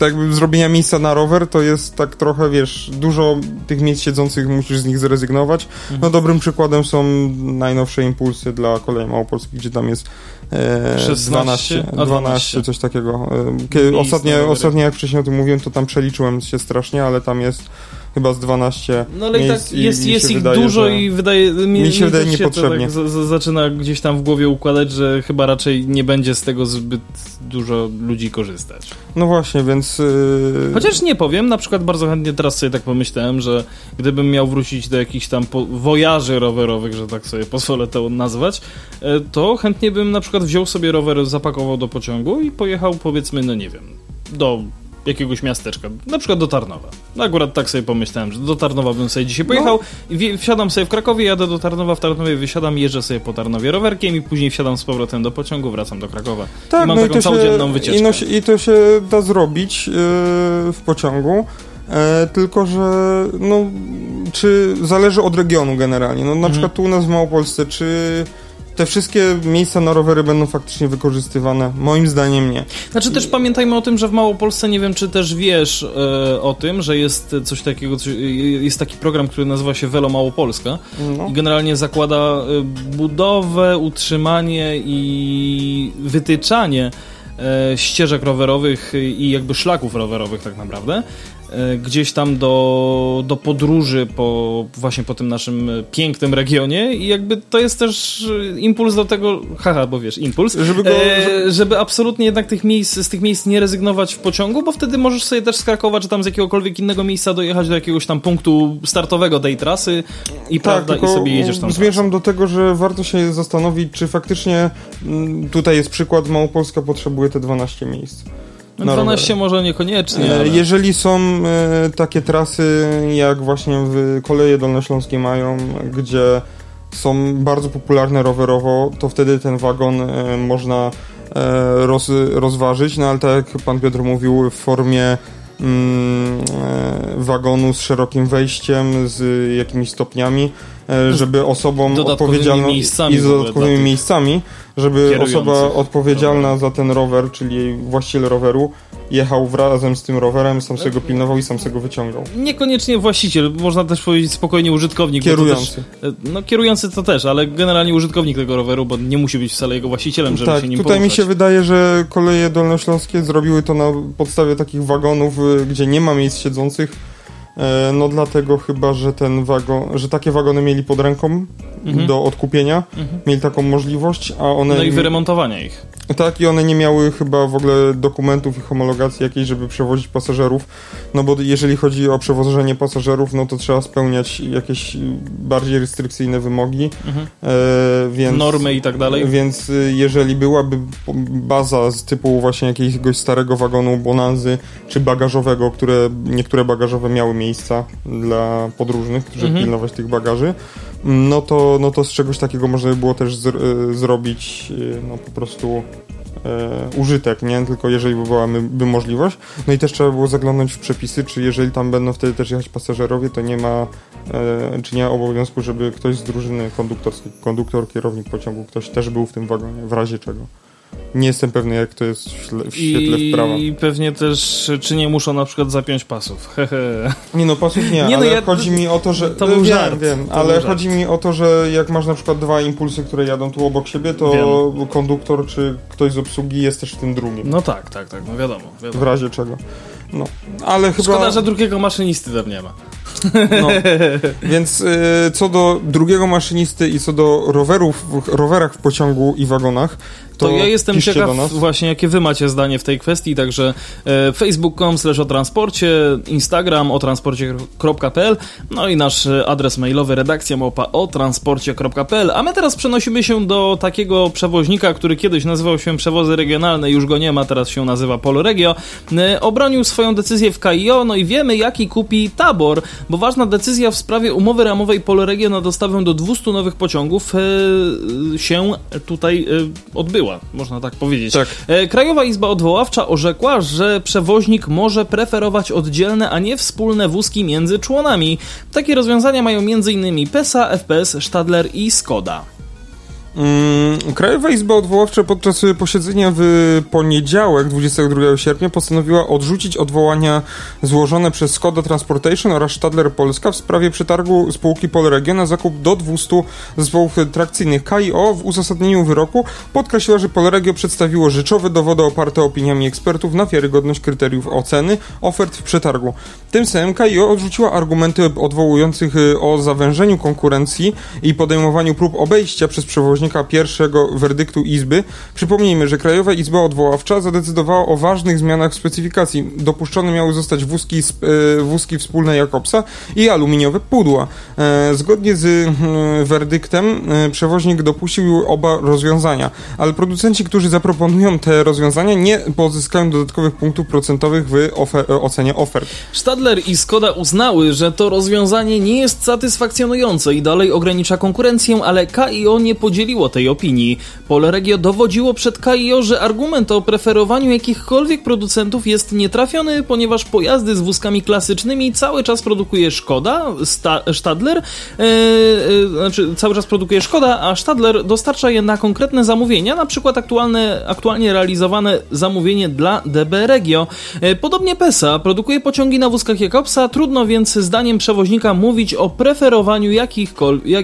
tak jakby zrobienia miejsca na rower to jest tak trochę, wiesz, dużo tych miejsc siedzących musisz z nich zrezygnować. Mhm. No dobrym przykładem są najnowsze impulsy dla kolei małopolskich, gdzie tam jest e, 16, 12, a 12, coś takiego. E, rowery. ostatnio jak wcześniej o tym mówiłem, to tam przeliczyłem się strasznie, ale tam jest chyba z 12 No ale i miejsc tak jest, mi się jest ich wydaje, dużo i wydaje mi, Mi się wydaje też niepotrzebnie. to tak z, z, zaczyna gdzieś tam w głowie układać, że chyba raczej nie będzie z tego zbyt dużo ludzi korzystać. No właśnie, więc... Yy... Chociaż nie powiem, na przykład bardzo chętnie teraz sobie tak pomyślałem, że gdybym miał wrócić do jakichś tam po- wojaży rowerowych, że tak sobie pozwolę to nazwać, e, to chętnie bym na przykład wziął sobie rower, zapakował do pociągu i pojechał powiedzmy, no nie wiem, do jakiegoś miasteczka, na przykład do Tarnowa. No akurat tak sobie pomyślałem, że do Tarnowa bym sobie dzisiaj pojechał, i wje- wsiadam sobie w Krakowie, jadę do Tarnowa, w Tarnowie wysiadam, jeżdżę sobie po Tarnowie rowerkiem i później wsiadam z powrotem do pociągu, wracam do Krakowa. I mam taką całodzienną wycieczkę. I, no, się- I to się da zrobić yy, w pociągu. E, tylko, że no, czy zależy od regionu generalnie. No, na Mhm. przykład tu u nas w Małopolsce, czy te wszystkie miejsca na rowery będą faktycznie wykorzystywane? Moim zdaniem nie. Znaczy też pamiętajmy o tym, że w Małopolsce, nie wiem czy też wiesz e, o tym, że jest coś takiego, coś, jest taki program, który nazywa się Velo Małopolska No. i generalnie zakłada e, budowę, utrzymanie i wytyczanie e, ścieżek rowerowych i jakby szlaków rowerowych tak naprawdę. E, Gdzieś tam do, do podróży po właśnie po tym naszym pięknym regionie i jakby to jest też e, impuls do tego, haha, bo wiesz, impuls, Żeby go- e, żeby absolutnie jednak tych miejsc, z tych miejsc nie rezygnować w pociągu, bo wtedy możesz sobie też z Krakowa czy tam z jakiegokolwiek innego miejsca dojechać do jakiegoś tam punktu startowego tej trasy i prawda, i Tak, sobie jedziesz tam. Zmierzam do tego, że warto się zastanowić, czy faktycznie mm, tutaj jest przykład, Małopolska potrzebuje te 12 miejsc. No na 12 rowery. może niekoniecznie, E, ale... Jeżeli są e, takie trasy, jak właśnie w koleje dolnośląskie mają, gdzie są bardzo popularne rowerowo, to wtedy ten wagon e, można roz, rozważyć, no ale tak jak pan Piotr mówił, w formie mm, wagonu z szerokim wejściem, z jakimiś stopniami, żeby osobom odpowiedzialną i z dodatkowymi tych miejscami, żeby kierujących osoba odpowiedzialna za ten rower, czyli właściciel roweru, jechał razem z tym rowerem, sam sobie go pilnował i sam sobie go wyciągał. Niekoniecznie właściciel, można też powiedzieć spokojnie użytkownik. Kierujący. Też, e, no kierujący to też, ale generalnie użytkownik tego roweru, bo nie musi być wcale jego właścicielem, żeby tak, się nim tutaj mi poruszać. się wydaje, że koleje dolnośląskie zrobiły to na podstawie takich wagonów, y, gdzie nie ma miejsc siedzących. E, No dlatego chyba, że ten wagon, że takie wagony mieli pod ręką Mhm. do odkupienia, mieli taką możliwość, a one No i wyremontowania ich. Tak, i one nie miały chyba w ogóle dokumentów i homologacji jakiejś, żeby przewozić pasażerów. No bo jeżeli chodzi o przewożenie pasażerów, no to trzeba spełniać jakieś bardziej restrykcyjne wymogi. Mhm. E, więc, Normy i tak dalej. Więc y, jeżeli byłaby baza z typu właśnie jakiegoś starego wagonu Bonanzy, czy bagażowego, które niektóre bagażowe miały miejsca dla podróżnych, którzy Mhm. pilnować tych bagaży, no to, no to z czegoś takiego można by było też zr- y, zrobić y, no po prostu e, użytek, nie? Tylko jeżeli by była by możliwość. No i też trzeba było zaglądnąć w przepisy, czy jeżeli tam będą wtedy też jechać pasażerowie, to nie ma, e, czy nie ma obowiązku, żeby ktoś z drużyny konduktorskiej, konduktor, kierownik pociągu, ktoś też był w tym wagonie, w razie czego. Nie jestem pewny, jak to jest w, w świetle prawa. I pewnie też, czy nie muszą na przykład zapiąć pasów. (laughs) Nie no, pasów nie, Nie no, ale ja- chodzi mi o to, że... to był wiem, żart, wiem, to ale był żart. chodzi mi o to, że jak masz na przykład dwa impulsy, które jadą tu obok siebie, to konduktor czy ktoś z obsługi jest też w tym drugim. No tak, tak, tak, no wiadomo. W wiadomo. razie czego. No, ale chyba... Szkoda, że drugiego maszynisty tam nie ma. No, (laughs) więc y, co do drugiego maszynisty i co do rowerów, w rowerach w pociągu i wagonach, to, To, ja jestem ciekaw właśnie, jakie wy macie zdanie w tej kwestii, także e, facebook.com slash o transporcie, instagram o transporcie.pl, no i nasz e, adres mailowy redakcja małpa o transporcie.pl, a my teraz przenosimy się do takiego przewoźnika, który kiedyś nazywał się Przewozy Regionalne, już go nie ma, teraz się nazywa Polregio, e, obronił swoją decyzję w KIO, no i wiemy jaki kupi Tabor, bo ważna decyzja w sprawie umowy ramowej Polregio na dostawę do 200 nowych pociągów e, się tutaj e, odbyła, można tak powiedzieć. Tak. E, Krajowa Izba Odwoławcza orzekła, że przewoźnik może preferować oddzielne, a nie wspólne wózki między członami. Takie rozwiązania mają m.in. PESA, FPS, Stadler i Skoda. Mm, Krajowa Izba Odwoławcza podczas posiedzenia w poniedziałek 22 sierpnia postanowiła odrzucić odwołania złożone przez Skoda Transportation oraz Stadler Polska w sprawie przetargu spółki Polregio na zakup do 200 zespołów trakcyjnych. KIO w uzasadnieniu wyroku podkreśliła, że Polregio przedstawiło rzeczowe dowody oparte opiniami ekspertów na wiarygodność kryteriów oceny ofert w przetargu. Tym samym KIO odrzuciła argumenty odwołujących y, o zawężeniu konkurencji i podejmowaniu prób obejścia przez pierwszego werdyktu Izby. Przypomnijmy, że Krajowa Izba Odwoławcza zadecydowała o ważnych zmianach w specyfikacji. Dopuszczone miały zostać wózki, y, wózki wspólne Jakobsa i aluminiowe pudła. E, zgodnie z y, werdyktem przewoźnik dopuścił oba rozwiązania, ale producenci, którzy zaproponują te rozwiązania nie pozyskają dodatkowych punktów procentowych w ofer ocenie ofert. Stadler i Skoda uznały, że to rozwiązanie nie jest satysfakcjonujące i dalej ogranicza konkurencję, ale KIO nie tej opinii. Polregio dowodziło przed KIO, że argument o preferowaniu jakichkolwiek producentów jest nietrafiony, ponieważ pojazdy z wózkami klasycznymi cały czas produkuje Szkoda, Sta Stadler, yy, yy, znaczy cały czas produkuje Szkoda, a Stadler dostarcza je na konkretne zamówienia, na przykład aktualne, aktualnie realizowane zamówienie dla DB Regio. Yy, podobnie PESA produkuje pociągi na wózkach Jakobsa, trudno więc zdaniem przewoźnika mówić o preferowaniu jak,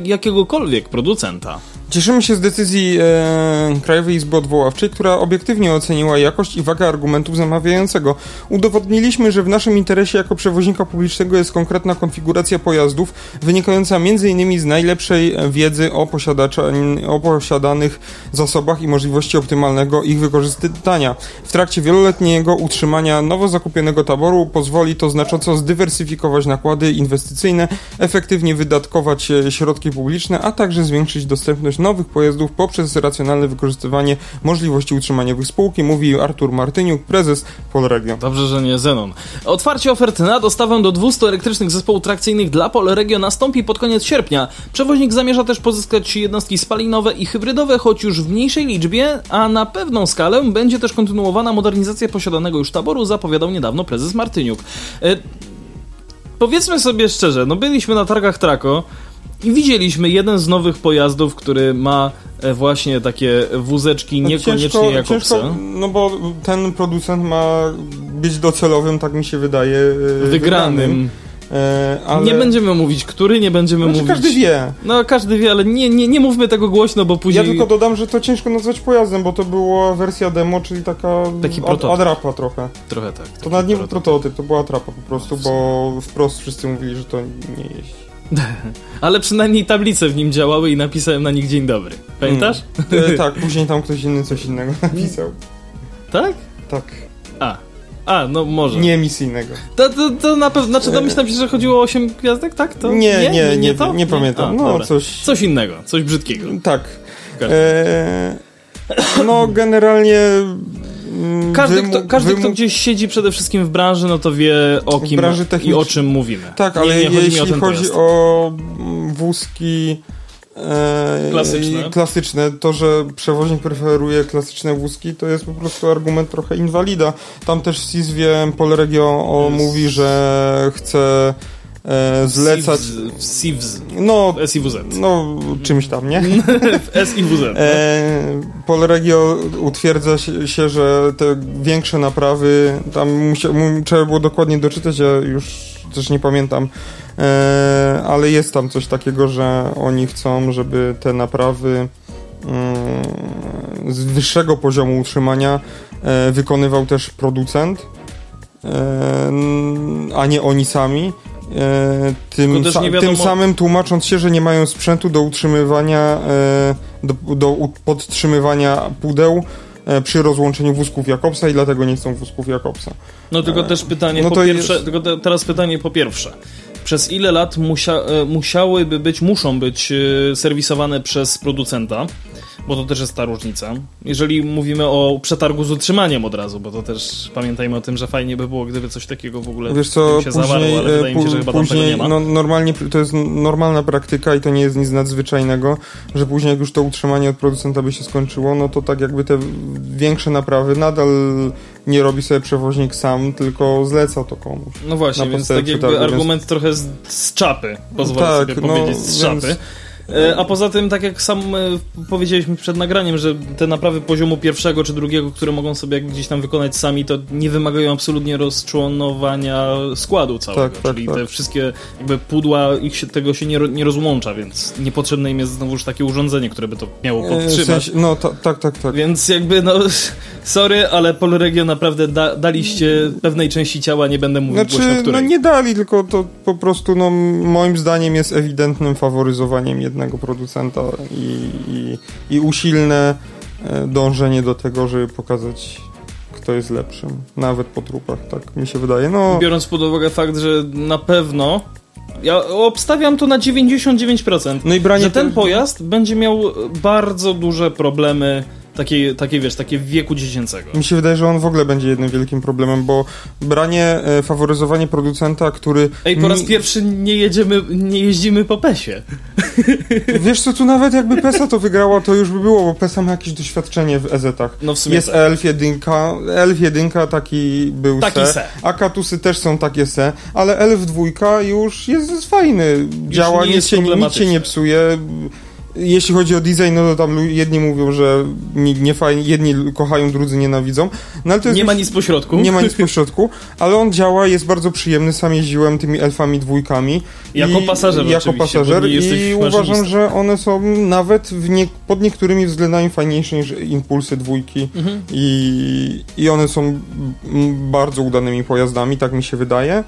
jakiegokolwiek producenta. Cieszymy się z decyzji e, Krajowej Izby Odwoławczej, która obiektywnie oceniła jakość i wagę argumentów zamawiającego. Udowodniliśmy, że w naszym interesie jako przewoźnika publicznego jest konkretna konfiguracja pojazdów, wynikająca m.in. z najlepszej wiedzy o, o posiadanych zasobach i możliwości optymalnego ich wykorzystania. W trakcie wieloletniego utrzymania nowo zakupionego taboru pozwoli to znacząco zdywersyfikować nakłady inwestycyjne, efektywnie wydatkować e, środki publiczne, a także zwiększyć dostępność nowych pojazdów poprzez racjonalne wykorzystywanie możliwości utrzymaniowych spółki, mówi Artur Martyniuk, prezes Polregio. Dobrze, że nie Zenon. Otwarcie ofert na dostawę do 200 elektrycznych zespołów trakcyjnych dla Polregio nastąpi pod koniec sierpnia. Przewoźnik zamierza też pozyskać jednostki spalinowe i hybrydowe, choć już w mniejszej liczbie, a na pewną skalę będzie też kontynuowana modernizacja posiadanego już taboru, zapowiadał niedawno prezes Martyniuk. E Powiedzmy sobie szczerze, no byliśmy na targach Trako, i widzieliśmy jeden z nowych pojazdów, który ma e, właśnie takie wózeczki niekoniecznie ciężko, Jakobsa. Ciężko, no bo ten producent ma być docelowym, tak mi się wydaje, e, wygranym. wygranym. E, ale... Nie będziemy mówić, który, nie będziemy znaczy, mówić. Każdy wie. No, każdy wie, ale nie, nie, nie mówmy tego głośno, bo później. Ja tylko dodam, że to ciężko nazwać pojazdem, bo to była wersja demo, czyli taka. Taki prototyp. Adrapa trochę. Trochę tak. To nawet nie był prototyp, to była atrapa po prostu, bo wprost wszyscy mówili, że to nie jeździ. (laughs) Ale przynajmniej tablice w nim działały i napisałem na nich dzień dobry. Pamiętasz? Mm. E, tak, (laughs) później tam ktoś inny coś innego napisał. Tak? Tak. A. A, no może. Nie emisyjnego. To, to, to na pewno, znaczy domyślam się, że chodziło o 8 gwiazdek, tak? To nie, nie, nie, nie, nie, to? nie pamiętam. A, no, coś... coś innego, coś brzydkiego. Tak. E, no, generalnie Mm, każdy, kto, każdy kto gdzieś siedzi przede wszystkim w branży, no to wie o kim i o czym mówimy. Tak, ale nie, nie jeśli chodzi, o, chodzi o wózki e, klasyczne. klasyczne, to, że przewoźnik preferuje klasyczne wózki, to jest po prostu argument trochę inwalida. Tam też w Sizwie Polregio mówi, że chce e, zlecać... SIWZ. No, SIWZ. No, czymś tam, nie? (laughs) SIWZ. E, Polregio utwierdza się, że te większe naprawy, tam musia, trzeba było dokładnie doczytać, ja już też nie pamiętam, e, ale jest tam coś takiego, że oni chcą, żeby te naprawy mm, z wyższego poziomu utrzymania e, wykonywał też producent, e, a nie oni sami. E, tym, sa tym, samym tłumacząc się, że nie mają sprzętu do utrzymywania, e, do, do podtrzymywania pudeł e, przy rozłączeniu wózków Jakobsa i dlatego nie chcą wózków Jakobsa. No tylko też pytanie no po pierwsze, jest... tylko te, teraz pytanie po pierwsze. Przez ile lat musia, musiałyby być, muszą być serwisowane przez producenta? Bo to też jest ta różnica. Jeżeli mówimy o przetargu z utrzymaniem od razu, bo to też pamiętajmy o tym, że fajnie by było, gdyby coś takiego w ogóle Wiesz co, się później, zawarło, ale wydaje mi się, że chyba później, tam tego nie ma. No, normalnie to jest normalna praktyka i to nie jest nic nadzwyczajnego, że później jak już to utrzymanie od producenta by się skończyło, no to tak jakby te większe naprawy nadal nie robi sobie przewoźnik sam, tylko zleca to komuś. No właśnie, więc tak jakby argument trochę z, z czapy, pozwolę tak, sobie no, powiedzieć, z czapy. Więc E, a poza tym, tak jak sam e, powiedzieliśmy przed nagraniem, że te naprawy poziomu pierwszego czy drugiego, które mogą sobie gdzieś tam wykonać sami, to nie wymagają absolutnie rozczłonowania składu całego. Tak, tak, Czyli tak. te wszystkie jakby pudła, ich się, tego się nie, nie rozłącza, więc niepotrzebne im jest znowuż takie urządzenie, które by to miało E, w podtrzymać. sensie, no ta, tak, tak, tak. Więc jakby no, (laughs) sorry, ale Polregio naprawdę da, daliście pewnej części ciała, nie będę mówił głośno Znaczy, no której. nie dali, tylko to po prostu, no moim zdaniem jest ewidentnym faworyzowaniem jednego producenta i, i, i usilne e, dążenie do tego, żeby pokazać kto jest lepszym, nawet po trupach, tak mi się wydaje. No, Biorąc pod uwagę fakt, że na pewno ja obstawiam to na 99%, no i branie że ten te- pojazd będzie miał bardzo duże problemy takie, takie wiesz, takie wieku dziecięcego. Mi się wydaje, że on w ogóle będzie jednym wielkim problemem, bo branie, e, faworyzowanie producenta, który... Ej, po raz mi- pierwszy nie jedziemy, nie jeździmy po PESie. (laughs) Wiesz co, tu nawet jakby PESA to wygrała, to już by było, bo PESA ma jakieś doświadczenie w EZ-ach. No w sumie Jest tak. Elf jedynka, Elf jedynka taki był Taki se, se. Akatusy też są takie se, ale Elf dwójka już jest, jest fajny, działa, nie nic się, nic się nie psuje. Jeśli chodzi o design, no to tam jedni mówią, że nie, nie fajnie, jedni kochają, drudzy nienawidzą. No, ale to jest Nie ma nic pośrodku. nie ma nic pośrodku, (laughs) ale on działa, jest bardzo przyjemny. Sam jeździłem tymi elfami dwójkami. Jako pasażer Jako pasażer i uważam, że one są nawet nie, pod niektórymi względami fajniejsze niż impulsy dwójki Mhm. i, i one są bardzo udanymi pojazdami, tak mi się wydaje.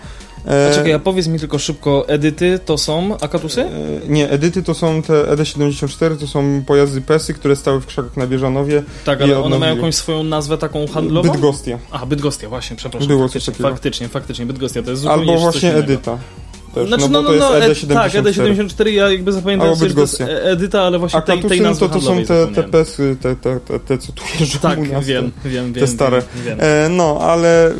E, czekaj, a powiedz mi tylko szybko, edyty to są Akatusy? e, Nie, Edyty to są te ED74, to są pojazdy PESy, które stały w krzakach na Bieżanowie. Tak, ale one mają jakąś swoją nazwę taką handlową? Bydgostia. A, Bydgostia, właśnie, przepraszam. Było faktycznie, faktycznie, faktycznie, Bydgostia, to jest zupełnie Albo właśnie innego. Też, Znaczy, no, no, bo no, to no, jest e, ED74. tak, ED74, ja jakby zapamiętałem sobie, że to jest Bydgoszcz. Edyta, ale właśnie tej, tej no nazwy to, to są te, te pesy, te, te, te, te co tu (laughs) jeżdżą Tak, u nas. wiem, wiem, wiem. te stare. E, no, ale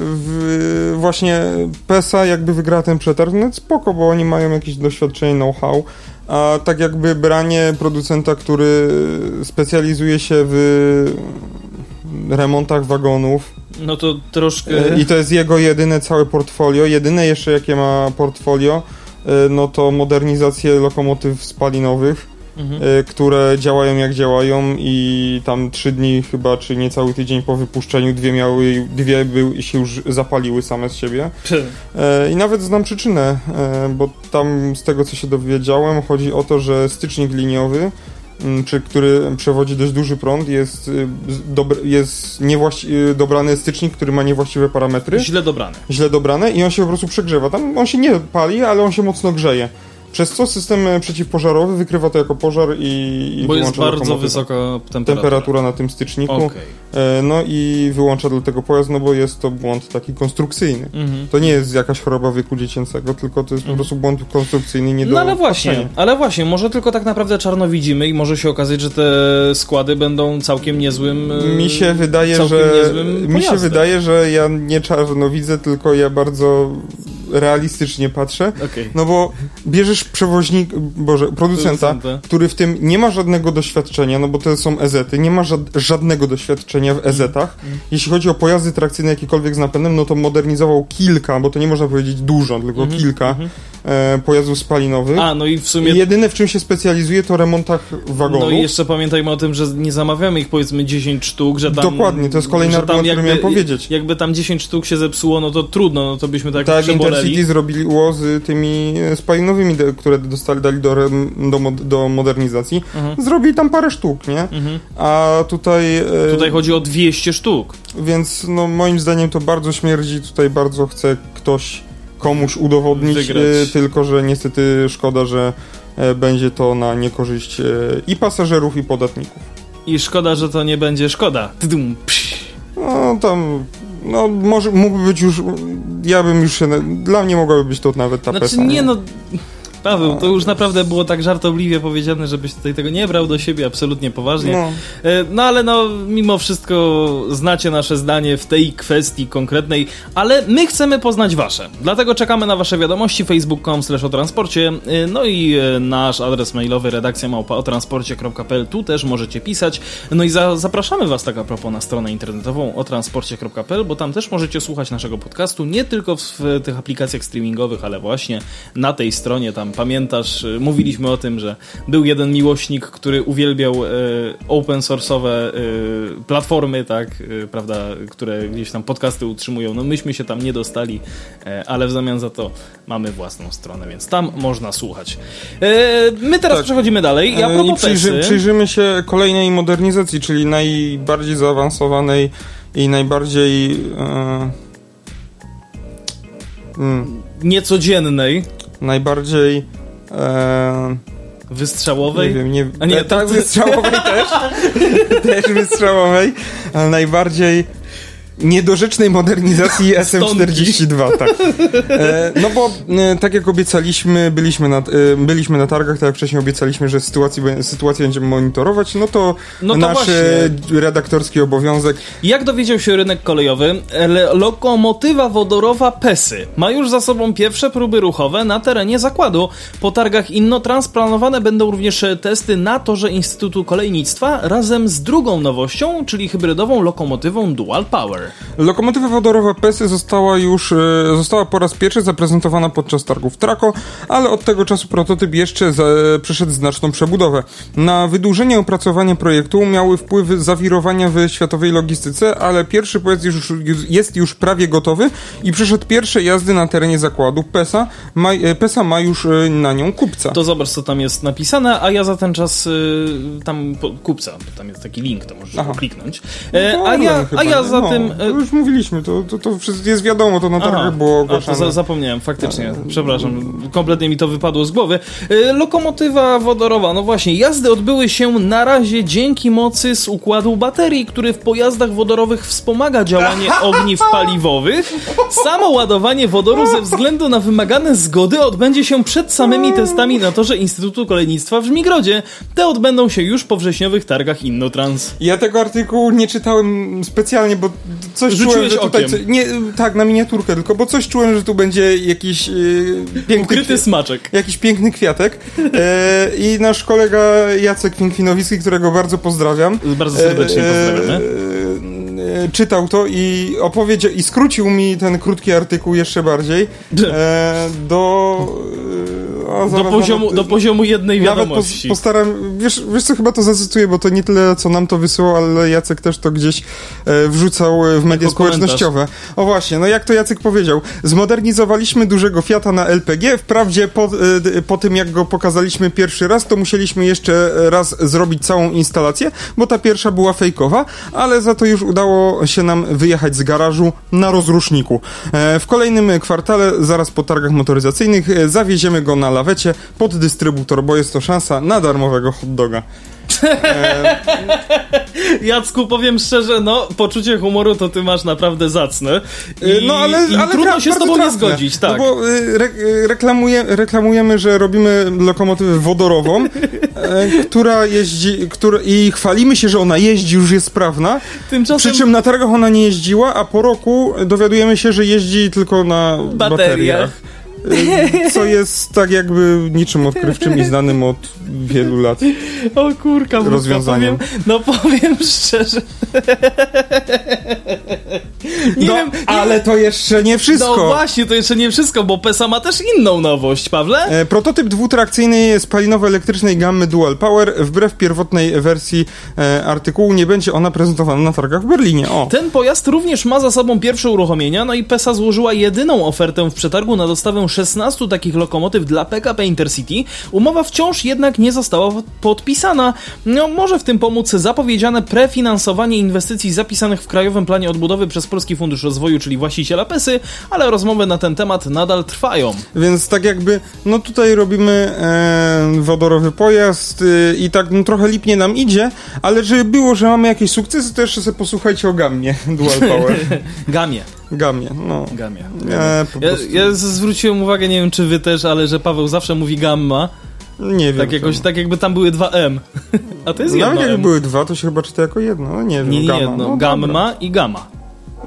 właśnie PESA jakby wygrała ten przetarg, no spoko, bo oni mają jakieś doświadczenie, know-how, a tak jakby branie producenta, który specjalizuje się w remontach wagonów No to troszkę... e, i to jest jego jedyne całe portfolio, jedyne jeszcze jakie ma portfolio, e, no to modernizację lokomotyw spalinowych, Mhm. y, które działają jak działają i tam trzy dni chyba, czy niecały tydzień po wypuszczeniu dwie miały, dwie były, się już zapaliły same z siebie. E, I nawet znam przyczynę, e, bo tam z tego co się dowiedziałem, chodzi o to, że stycznik liniowy, m, czy który przewodzi dość duży prąd, jest, y, dobr, jest niewłaści- y, dobrany stycznik, który ma niewłaściwe parametry, Źle dobrane. źle dobrane i on się po prostu przegrzewa. Tam on się nie pali, ale on się mocno grzeje. Przez co system e, przeciwpożarowy wykrywa to jako pożar i, i Bo jest bardzo wysoka temperatura. temperatura na tym styczniku. Okej. E, no i wyłącza do tego pojazd, no bo jest to błąd taki konstrukcyjny. Mhm. To nie jest jakaś choroba wieku dziecięcego, tylko to jest po Mhm. prostu błąd konstrukcyjny nie do No ale właśnie, patrzenia. ale właśnie, może tylko tak naprawdę czarno widzimy i może się okazać, że te składy będą całkiem niezłym... e, Mi się wydaje, że mi się wydaje, że ja nie czarno widzę, tylko ja bardzo realistycznie patrzę. Okej. No bo bierzesz przewoźnik, boże, producenta, Producenta. który w tym nie ma żadnego doświadczenia, no bo to są EZ-y, nie ma żad żadnego doświadczenia w EZ-ach. Mm. Jeśli chodzi o pojazdy trakcyjne jakiekolwiek z napędem, no to modernizował kilka, bo to nie można powiedzieć dużo, tylko Mhm, kilka mhm. E, pojazdów spalinowych. A, no i w sumie... Jedyne w czym się specjalizuje to remontach wagonów. No i jeszcze pamiętajmy o tym, że nie zamawiamy ich powiedzmy 10 sztuk, że tam... Dokładnie, to jest kolejny argument, który miałem powiedzieć. Jakby tam 10 sztuk się zepsuło, no to trudno, no to byśmy tak, Tak, przeboleli. Intercity zrobiło z tymi e, spalinowymi, które dostali, dali do, do, do modernizacji. Mhm. Zrobili tam parę sztuk, nie? Mhm. A tutaj... e, Tutaj chodzi o 200 sztuk. Więc no, moim zdaniem to bardzo śmierdzi. Tutaj bardzo chce ktoś komuś udowodnić, Wygrać. e, tylko że niestety szkoda, że e, będzie to na niekorzyść e, i pasażerów, i podatników. I szkoda, że to nie będzie szkoda. Tudum, psz. No tam, no może mógłby być już, ja bym już się, dla mnie mogłaby być to nawet ta Znaczy pesa, nie no... Paweł, to już naprawdę było tak żartobliwie powiedziane, żebyś tutaj tego nie brał do siebie absolutnie poważnie. No, E, No ale no, mimo wszystko znacie nasze zdanie w tej kwestii konkretnej, ale my chcemy poznać wasze. Dlatego czekamy na wasze wiadomości facebook.com slash o transporcie, e, no i e, nasz adres mailowy redakcja małpa o transporcie.pl, tu też możecie pisać. No i za, zapraszamy was tak a propos na stronę internetową o transporcie.pl, bo tam też możecie słuchać naszego podcastu, nie tylko w, w tych aplikacjach streamingowych, ale właśnie na tej stronie, tam tam pamiętasz, y, mówiliśmy o tym, że był jeden miłośnik, który uwielbiał y, open source'owe y, platformy, tak, prawda, które gdzieś tam podcasty utrzymują. No myśmy się tam nie dostali, ale w zamian za to mamy własną stronę, więc tam można słuchać. My teraz Tak. przechodzimy dalej. Ja I przyjrzy, przyjrzymy się kolejnej modernizacji, czyli najbardziej zaawansowanej i najbardziej... Mm, niecodziennej, najbardziej... E, wystrzałowej. Nie wiem, nie... A nie, e, to- tak, wystrzałowej też. (laughs) też wystrzałowej, ale najbardziej niedorzecznej modernizacji (laughs) SM42, tak. E, no bo e, tak jak obiecaliśmy, byliśmy na, e, byliśmy na targach, tak jak wcześniej obiecaliśmy, że sytuacji, sytuację będziemy monitorować, no to, No to nasz właśnie. redaktorski obowiązek Jak dowiedział się rynek kolejowy, lokomotywa wodorowa PESY ma już za sobą pierwsze próby ruchowe na terenie zakładu. Po targach Innotrans planowane będą również testy na torze Instytutu Kolejnictwa razem z drugą nowością, czyli hybrydową lokomotywą Dual Power. Lokomotywa wodorowa PESY została już e, została po raz pierwszy zaprezentowana podczas targów Traco, ale od tego czasu prototyp jeszcze za, przeszedł znaczną przebudowę. Na wydłużenie opracowania projektu miały wpływ zawirowania w światowej logistyce, ale pierwszy pojazd już, jest już prawie gotowy i przeszedł pierwsze jazdy na terenie zakładu PESA. Ma, e, PESA ma już e, na nią kupca. To zobacz, co tam jest napisane, a ja za ten czas tam kupca, tam jest taki link, to możesz Aha. kliknąć. E, No, a, ja, chyba, a ja za no, tym... to E, już mówiliśmy, to, to, to jest wiadomo, to na targach Aha, było a to ogłaszane. za, zapomniałem, faktycznie. Przepraszam, kompletnie mi to wypadło z głowy. E, Lokomotywa wodorowa, no właśnie, jazdy odbyły się na razie dzięki mocy z układu baterii, który w pojazdach wodorowych wspomaga działanie ogniw paliwowych. Samo ładowanie wodoru ze względu na wymagane zgody odbędzie się przed samymi testami na torze Instytutu Kolejnictwa w Żmigrodzie. Te odbędą się już po wrześniowych targach Innotrans. Ja tego artykułu nie czytałem specjalnie, bo coś Rzuciłeś czułem, że tutaj... okiem. Nie, tak, na miniaturkę tylko, bo coś czułem, że tu będzie jakiś yy, piękny... Ukryty smaczek. Jakiś piękny kwiatek. E, I nasz kolega Jacek Finkwinowicki, którego bardzo pozdrawiam. Bardzo serdecznie pozdrawiamy. e, e, czytał to i opowiedział, i skrócił mi ten krótki artykuł jeszcze bardziej e, do... e, a Do zaraz poziomu, nawet- do poziomu jednej nawet wiadomości. pos, postaram, wiesz, wiesz co, chyba to zacytuję, bo to nie tyle, co nam to wysłał, ale Jacek też to gdzieś e, wrzucał e, w media Jako komentarz. społecznościowe. O właśnie, no jak to Jacek powiedział, zmodernizowaliśmy dużego Fiata na LPG, wprawdzie po, e, po tym jak go pokazaliśmy pierwszy raz, to musieliśmy jeszcze raz zrobić całą instalację, bo ta pierwsza była fejkowa, ale za to już udało się nam wyjechać z garażu na rozruszniku. E, w kolejnym kwartale, zaraz po targach motoryzacyjnych, e, zawieziemy go na lawecie pod dystrybutor, bo jest to szansa na darmowego hot doga. (laughs) Jacku, powiem szczerze, no, poczucie humoru to ty masz naprawdę zacne. I, E, no ale, i ale trudno się z tobą nie trafne. zgodzić, tak. No bo y, re, y, reklamuje, reklamujemy, że robimy lokomotywę wodorową, (laughs) e, która jeździ, która, i chwalimy się, że ona jeździ, już jest sprawna. Tymczasem Przy czym na targach ona nie jeździła, a po roku dowiadujemy się, że jeździ tylko na Bateriach. bateriach. Y, Co jest tak jakby niczym odkrywczym i znanym od wielu lat. O kurka, rozwiązaniem. Powiem, no powiem szczerze. Nie no, wiem, nie ale to jeszcze nie wszystko. No właśnie, to jeszcze nie wszystko, bo PESA ma też inną nowość, Pawle. E, Prototyp dwutrakcyjny spalinowo-elektrycznej gammy Dual Power. Wbrew pierwotnej wersji e, artykułu nie będzie ona prezentowana na targach w Berlinie. O. Ten pojazd również ma za sobą pierwsze uruchomienia, no i PESA złożyła jedyną ofertę w przetargu na dostawę 16 takich lokomotyw dla PKP Intercity. Umowa wciąż jednak nie została podpisana. No, może w tym pomóc zapowiedziane prefinansowanie inwestycji zapisanych w Krajowym Planie Odbudowy przez Polski Fundusz Rozwoju, czyli właściciela PESY, ale rozmowy na ten temat nadal trwają. Więc tak jakby, no tutaj robimy e, wodorowy pojazd e, i tak no, trochę lipnie nam idzie, ale żeby było, że mamy jakieś sukcesy, to jeszcze sobie posłuchajcie o gammie (laughs) Dual Power. (laughs) Gamie. Gammie, no. Gamie. E, Ja, ja zwróciłem uwagę, nie wiem czy wy też, ale że Paweł zawsze mówi gamma, nie wiem. tak jakoś, tak jakby tam były dwa M. (laughs) A to jest jedno Nawet jak M. były dwa, to się chyba czyta jako jedno, no nie wiem. Nie, gamma. jedno. No, gamma i gamma.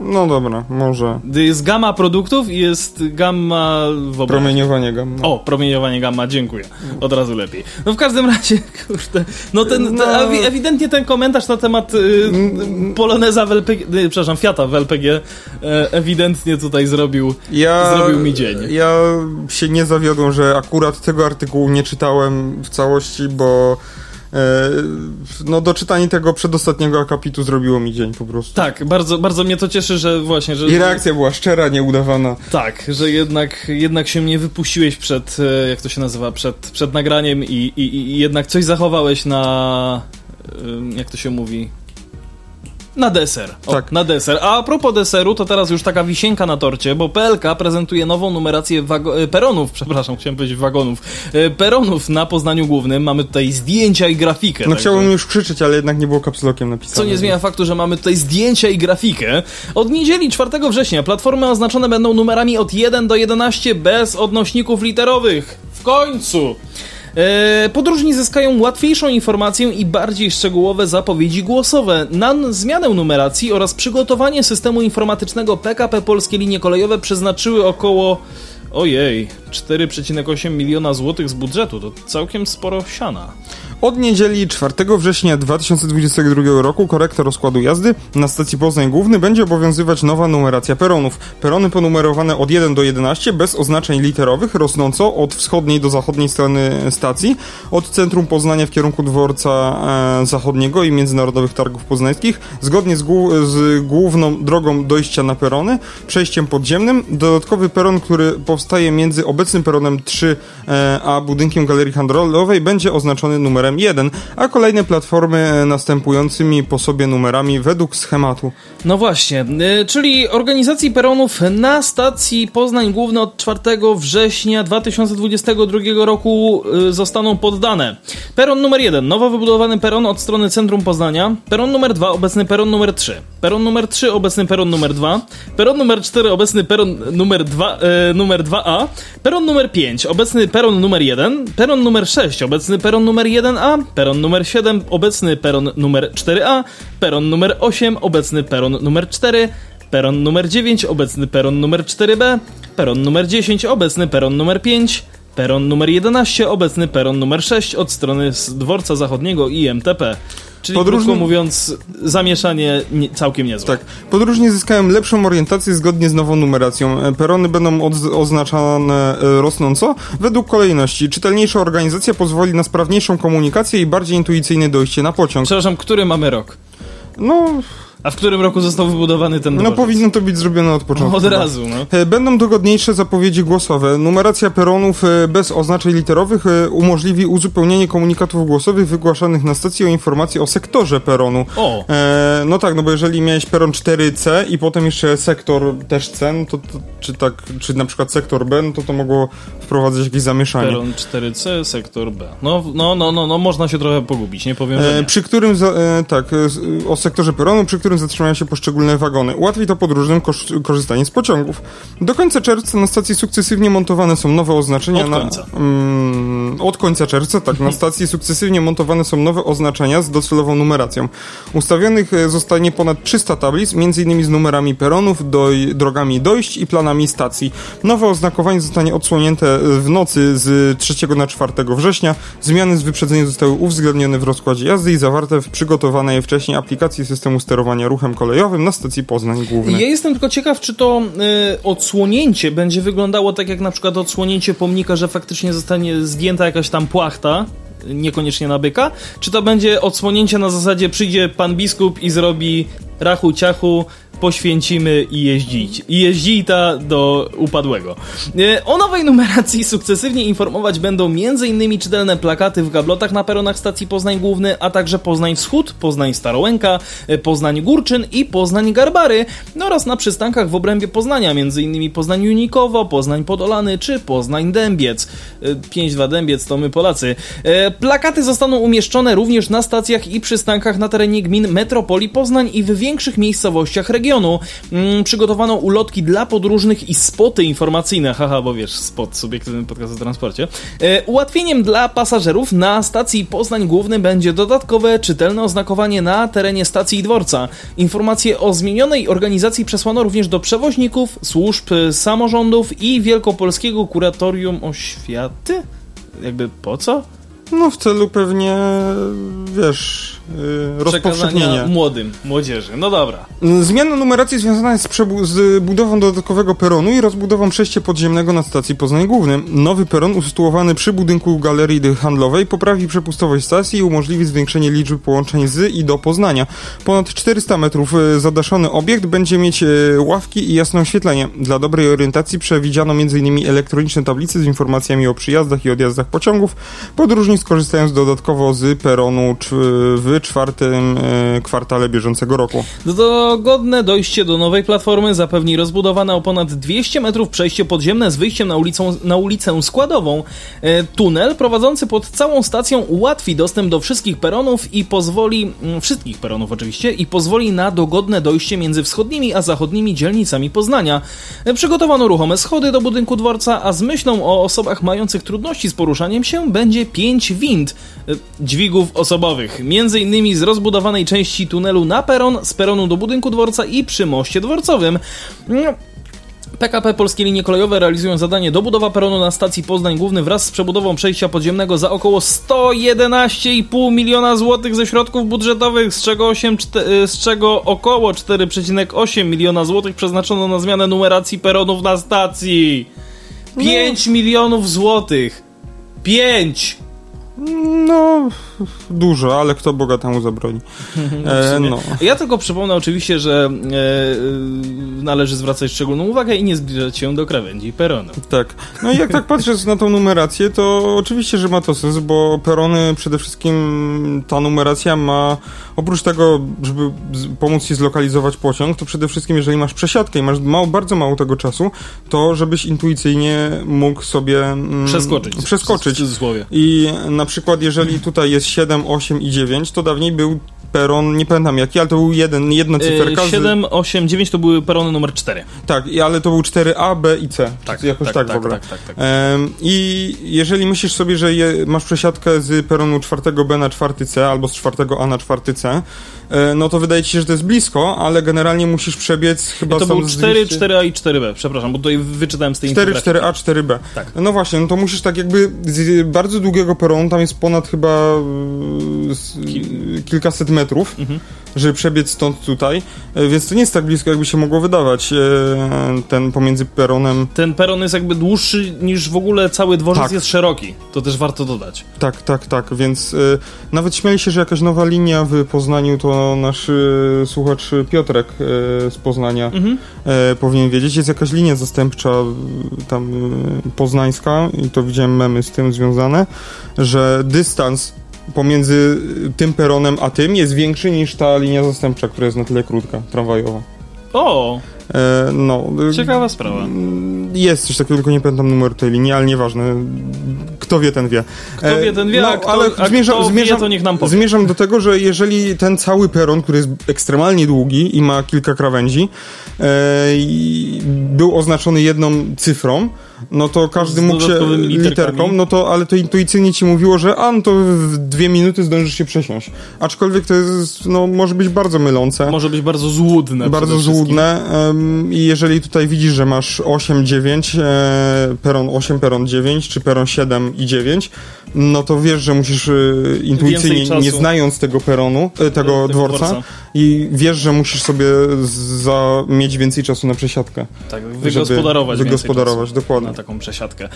No dobra, może. Jest gamma produktów i jest gamma w. Promieniowanie gamma. O, promieniowanie gamma, dziękuję. Od razu lepiej. No w każdym razie, (laughs) kurde, no ten, No. ten ewi- ewidentnie ten komentarz na temat y, Poloneza w LPG, y, przepraszam, Fiata w LPG e, ewidentnie tutaj zrobił, Ja, zrobił mi dzień. Ja się nie zawiodłem, że akurat tego artykułu nie czytałem w całości, bo no doczytanie tego przedostatniego akapitu zrobiło mi dzień po prostu. Tak, bardzo, bardzo mnie to cieszy, że właśnie, że... I reakcja była szczera, nieudawana. Tak, że jednak, jednak się nie wypuściłeś przed, e, jak to się nazywa, przed, przed nagraniem i, i, i jednak coś zachowałeś na, ym, jak to się mówi, na deser. O, Tak. Na deser. A propos deseru, to teraz już taka wisienka na torcie, bo PLK prezentuje nową numerację e, peronów, (laughs) przepraszam, chciałem powiedzieć wagonów, e, peronów na Poznaniu Głównym. Mamy tutaj zdjęcia i grafikę. No także- chciałbym już krzyczeć, ale jednak nie było kapslokiem napisane. co nie zmienia faktu, że mamy tutaj zdjęcia i grafikę. Od niedzieli 4 września platformy oznaczone będą numerami od 1 do 11 bez odnośników literowych. W końcu! E, Podróżni zyskają łatwiejszą informację i bardziej szczegółowe zapowiedzi głosowe. Na zmianę numeracji oraz przygotowanie systemu informatycznego PKP Polskie Linie Kolejowe przeznaczyły około ojej, 4,8 miliona złotych z budżetu. To całkiem sporo siana. Od niedzieli 4 września 2022 roku korekta rozkładu jazdy na stacji Poznań Główny będzie obowiązywać nowa numeracja peronów. Perony ponumerowane od 1 do 11 bez oznaczeń literowych rosnąco od wschodniej do zachodniej strony stacji, od centrum Poznania w kierunku dworca e, zachodniego i międzynarodowych targów poznańskich, zgodnie z, z główną drogą dojścia na perony, przejściem podziemnym. Dodatkowy peron, który powstaje między obecnym peronem 3 e, a budynkiem galerii handlowej będzie oznaczony numerem 1, a kolejne platformy e, następującymi po sobie numerami według schematu. No właśnie, y, czyli organizacji peronów na stacji Poznań Główny od 4 września 2022 roku y, zostaną poddane. Peron numer 1, nowo wybudowany peron od strony centrum Poznania. Peron numer 2, obecny peron numer 3. Peron numer 3, obecny peron numer 2. Peron numer 4, obecny peron numer 2, y, numer 2A. Peron numer 5, obecny peron numer 1. Peron numer 6, obecny peron numer 1A. Peron numer 7, obecny peron numer 4A. Peron numer 8, obecny peron numer 4. Peron numer 9, obecny peron numer 4B. Peron numer 10, obecny peron numer 5. Peron numer 11, obecny peron numer 6 od strony dworca zachodniego i MTP. Czyli Podróżny- krótko mówiąc, zamieszanie nie, całkiem niezłe. Tak. Podróżni zyskają lepszą orientację zgodnie z nową numeracją. E, Perony będą oznaczane e, rosnąco według kolejności. Czytelniejsza organizacja pozwoli na sprawniejszą komunikację i bardziej intuicyjne dojście na pociąg. Przepraszam, który mamy rok? No, A w którym roku został wybudowany ten no dworzec? powinno to być zrobione od początku. Od razu, no. E, Będą dogodniejsze zapowiedzi głosowe. Numeracja peronów e, bez oznaczeń literowych e, umożliwi uzupełnienie komunikatów głosowych wygłaszanych na stacji o informacje o sektorze peronu. O! E, no tak, no bo jeżeli miałeś peron 4C i potem jeszcze sektor też C, no to, to czy tak, czy na przykład sektor B, no to to mogło wprowadzać jakieś zamieszanie. Peron 4C, sektor B. No, no, no, no, no można się trochę pogubić, nie powiem, że E, nie. przy którym, za, e, tak, e, o sektorze peronu, przy którym zatrzymają się poszczególne wagony. Ułatwi to podróżnym korzystanie z pociągów. Do końca czerwca na stacji sukcesywnie montowane są nowe oznaczenia. Od na, końca. Mm, od końca czerwca, tak. Na stacji sukcesywnie montowane są nowe oznaczenia z docelową numeracją. Ustawionych e, zostanie ponad 300 tablic, m.in. z numerami peronów, doj, drogami dojść i planami stacji. Nowe oznakowanie zostanie odsłonięte w nocy z 3 na 4 września. Zmiany z wyprzedzeniem zostały uwzględnione w rozkładzie jazdy i zawarte w przygotowanej wcześniej aplikacji systemu sterowania ruchem kolejowym na stacji Poznań Głównej. Ja jestem tylko ciekaw, czy to y, odsłonięcie będzie wyglądało tak jak na przykład odsłonięcie pomnika, że faktycznie zostanie zdjęta jakaś tam płachta, niekoniecznie na byka, czy to będzie odsłonięcie na zasadzie przyjdzie pan biskup i zrobi rachu ciachu, poświęcimy i jeździć. I jeździta do upadłego. E, O nowej numeracji sukcesywnie informować będą m.in. czytelne plakaty w gablotach na peronach stacji Poznań Główny, a także Poznań Wschód, Poznań Starołęka, e, Poznań Górczyn i Poznań Garbary no oraz na przystankach w obrębie Poznania, m.in. Poznań Junikowo, Poznań Podolany czy Poznań Dębiec. E, 5-2 Dębiec to my Polacy. E, E, plakaty zostaną umieszczone również na stacjach i przystankach na terenie gmin metropolii Poznań i w większych miejscowościach regionu. Mm, przygotowano ulotki dla podróżnych i spoty informacyjne. (laughs) Haha, bo wiesz, spot, subiektywny podcast o transporcie. E, ułatwieniem dla pasażerów na stacji Poznań Główny będzie dodatkowe, czytelne oznakowanie na terenie stacji i dworca. Informacje o zmienionej organizacji przesłano również do przewoźników, służb, samorządów i Wielkopolskiego Kuratorium Oświaty? Jakby po co? No w celu pewnie, wiesz, rozpowszechnienia. młodym, młodzieży. No dobra. Zmiana numeracji związana jest z, z, budową dodatkowego peronu i rozbudową przejścia podziemnego na stacji Poznań Głównym. Nowy peron usytuowany przy budynku galerii handlowej poprawi przepustowość stacji i umożliwi zwiększenie liczby połączeń z i do Poznania. Ponad 400 metrów y, zadaszony obiekt będzie mieć y, ławki i jasne oświetlenie. Dla dobrej orientacji przewidziano m.in. elektroniczne tablice z informacjami o przyjazdach i odjazdach pociągów. Podróżni skorzystając dodatkowo z peronu w czwartym e, kwartale bieżącego roku. Dogodne dojście do nowej platformy zapewni rozbudowane o ponad 200 metrów przejście podziemne z wyjściem na, ulicą, na ulicę składową. E, tunel prowadzący pod całą stacją ułatwi dostęp do wszystkich peronów i pozwoli, mm, wszystkich peronów oczywiście, i pozwoli na dogodne dojście między wschodnimi a zachodnimi dzielnicami Poznania. E, przygotowano ruchome schody do budynku dworca, a z myślą o osobach mających trudności z poruszaniem się będzie 5 wind, dźwigów osobowych, między innymi z rozbudowanej części tunelu na peron, z peronu do budynku dworca i przy moście dworcowym. PKP Polskie Linie Kolejowe realizują zadanie dobudowa peronu na stacji Poznań Główny wraz z przebudową przejścia podziemnego za około 111,5 miliona złotych ze środków budżetowych, z czego, 8, e, z czego około 4,8 miliona złotych przeznaczono na zmianę numeracji peronów na stacji. 5 no. milionów złotych. 5! No, dużo, ale kto Boga temu zabroni. (laughs) E, no. Ja tylko przypomnę oczywiście, że e, należy zwracać szczególną uwagę i nie zbliżać się do krawędzi peronu. Tak. No i jak tak patrzę na tą numerację, to oczywiście, że ma to sens, bo perony przede wszystkim ta numeracja ma, oprócz tego, żeby pomóc ci zlokalizować pociąg, to przede wszystkim, jeżeli masz przesiadkę i masz mało, bardzo mało tego czasu, to żebyś intuicyjnie mógł sobie mm, przeskoczyć. Przeskoczyć. W cudzysłowie. I na przykład, jeżeli tutaj jest 7, 8 i 9, to dawniej był peron, nie pamiętam jaki, ale to był jeden, jedna yy, cyferka. 7, 8, 9 to były perony numer 4. Tak, ale to był 4A, B i C. Tak, jakoś tak, tak, tak w ogóle. Tak, tak, tak, I jeżeli myślisz sobie, że je, masz przesiadkę z peronu 4B na 4C albo z 4A na 4C, E, no to wydaje ci się, że to jest blisko, ale generalnie musisz przebiec chyba to był 4, 4A i 4B, przepraszam, bo tutaj wyczytałem z tej 4, 4A, 4B. Tak. No właśnie, no to musisz tak jakby z bardzo długiego peronu, tam jest ponad chyba e, kilkaset metrów, mhm. Żeby przebiec stąd tutaj, e, więc to nie jest tak blisko, jakby się mogło wydawać ten pomiędzy peronem. Ten peron jest jakby dłuższy niż w ogóle cały dworzec tak. jest szeroki, to też warto dodać. Tak, tak, tak, więc nawet śmieli się, że jakaś nowa linia w Poznaniu to nasz słuchacz Piotrek z Poznania mhm. powinien wiedzieć. Jest jakaś linia zastępcza tam poznańska i to widziałem memy z tym związane, że dystans pomiędzy tym peronem a tym jest większy niż ta linia zastępcza, która jest na tyle krótka, tramwajowa. O! E, no, Ciekawa sprawa. Jest coś takiego, tylko nie pamiętam numeru tej linii, ale nieważne. Kto wie, ten wie. Kto wie, ten wie, no, a kto, ale a zmierzam, kto zmierzam, wie, to niech nam powie. Zmierzam do tego, że jeżeli ten cały peron, który jest ekstremalnie długi i ma kilka krawędzi, e, był oznaczony jedną cyfrą, no to każdy mógł się literką, no to, ale to intuicyjnie ci mówiło, że a, no to w dwie minuty zdążysz się przesiąść. Aczkolwiek to jest, no, może być bardzo mylące. Może być bardzo złudne. Bardzo złudne um, i jeżeli tutaj widzisz, że masz 8, 9, e, peron 8, peron 9, czy peron 7 i 9, no to wiesz, że musisz e, intuicyjnie, nie znając tego peronu, e, tego, tego dworca, dworca, i wiesz, że musisz sobie za, mieć więcej czasu na przesiadkę. Tak, wygospodarować. Wygospodarować, dokładnie na taką przesiadkę.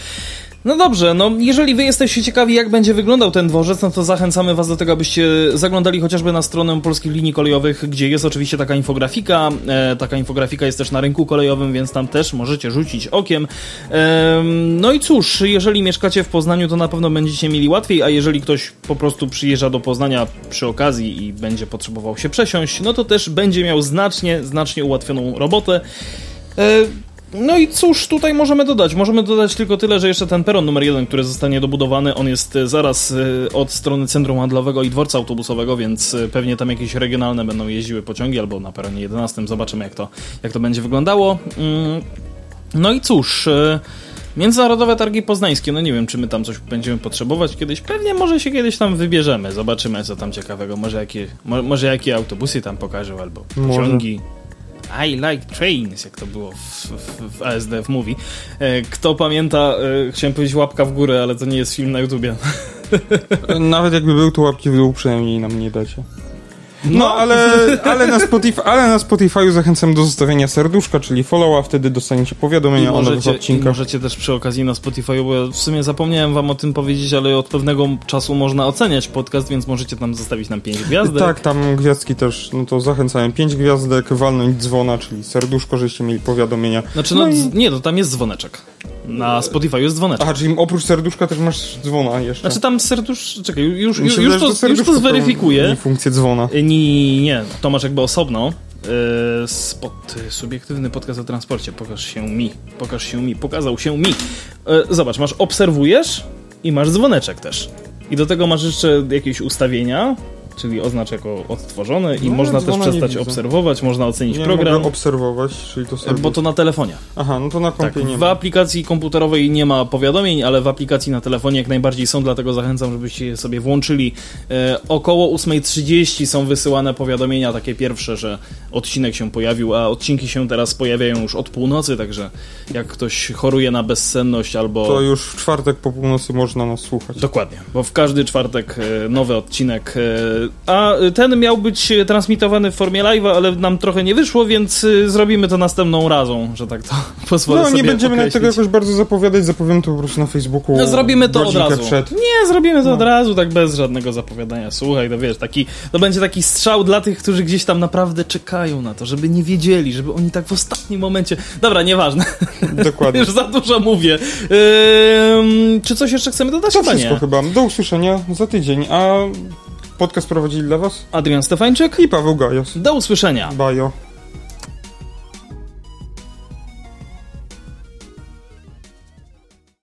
No dobrze, no jeżeli wy jesteście ciekawi, jak będzie wyglądał ten dworzec, no to zachęcamy was do tego, abyście zaglądali chociażby na stronę polskich linii kolejowych, gdzie jest oczywiście taka infografika. E, taka infografika jest też na rynku kolejowym, więc tam też możecie rzucić okiem. E, no i cóż, jeżeli mieszkacie w Poznaniu, to na pewno będziecie mieli łatwiej, a jeżeli ktoś po prostu przyjeżdża do Poznania przy okazji i będzie potrzebował się przesiąść, no to też będzie miał znacznie, znacznie ułatwioną robotę. E, No i cóż tutaj możemy dodać? Możemy dodać tylko tyle, że jeszcze ten peron numer jeden, który zostanie dobudowany, on jest e, zaraz e, od strony centrum handlowego i dworca autobusowego, więc e, pewnie tam jakieś regionalne będą jeździły pociągi, albo na peronie 11. Zobaczymy, jak to, jak to będzie wyglądało. Mm, no i cóż... Międzynarodowe targi poznańskie, no nie wiem, czy my tam coś będziemy potrzebować kiedyś. Pewnie może się kiedyś tam wybierzemy, zobaczymy co tam ciekawego. Może jakie, mo, może jakie autobusy tam pokażą, albo pociągi. I like trains, jak to było w, w, w ASD w Movie. E, kto pamięta, e, chciałem powiedzieć łapka w górę, ale to nie jest film na YouTubie. (laughs) Nawet jakby był, to łapki w dół przynajmniej nam nie dacie. No, no, ale, ale, na Spotify, ale na Spotify'u zachęcam do zostawienia serduszka, czyli followa, wtedy dostaniecie powiadomienia o nowych odcinkach. możecie też przy okazji na Spotify'u, bo ja w sumie zapomniałem wam o tym powiedzieć, ale od pewnego czasu można oceniać podcast, więc możecie tam zostawić nam 5 gwiazdek. Tak, tam gwiazdki też, no to zachęcałem 5 gwiazdek, walnąć dzwona, czyli serduszko, żeście mieli powiadomienia. Znaczy, no, no i... nie, to tam jest dzwoneczek. Na Spotify jest dzwoneczek. Aha, czyli oprócz serduszka też masz dzwona jeszcze. Znaczy tam serdusz... Czekaj, już, już, już, to, już to zweryfikuję. funkcję dzwona. Nie, nie, to masz jakby osobno. Yy, spot, subiektywny podcast o transporcie. Pokaż się mi. Pokaż się mi. Pokazał się mi. Yy, zobacz, masz obserwujesz i masz dzwoneczek też. I do tego masz jeszcze jakieś ustawienia czyli oznacz jako odtworzone i no, można też przestać obserwować, można ocenić nie program. Mogę obserwować, czyli to Bo to na telefonie. Aha, no to na kompie tak, nie W ma. aplikacji komputerowej nie ma powiadomień, ale w aplikacji na telefonie jak najbardziej są, dlatego zachęcam, żebyście je sobie włączyli. E, około 8.30 są wysyłane powiadomienia, takie pierwsze, że odcinek się pojawił, a odcinki się teraz pojawiają już od północy, także jak ktoś choruje na bezsenność albo... To już w czwartek po północy można nas słuchać. Dokładnie, bo w każdy czwartek e, nowy odcinek e, a ten miał być transmitowany w formie live, ale nam trochę nie wyszło, więc y, zrobimy to następną razą, że tak to (laughs) pozwolę No, nie będziemy na tego jakoś bardzo zapowiadać, zapowiem to po prostu na Facebooku. No, zrobimy to od razu. Przed. Nie, zrobimy to no. od razu, tak bez żadnego zapowiadania. Słuchaj, to wiesz, taki, to będzie taki strzał dla tych, którzy gdzieś tam naprawdę czekają na to, żeby nie wiedzieli, żeby oni tak w ostatnim momencie... Dobra, nieważne. Dokładnie. (laughs) Już za dużo mówię. Yy, czy coś jeszcze chcemy dodać? To chyba wszystko nie. chyba. Do usłyszenia za tydzień, a Podcast prowadzili dla Was Adrian Stefańczyk i Paweł Gajos. Do usłyszenia. Bajo.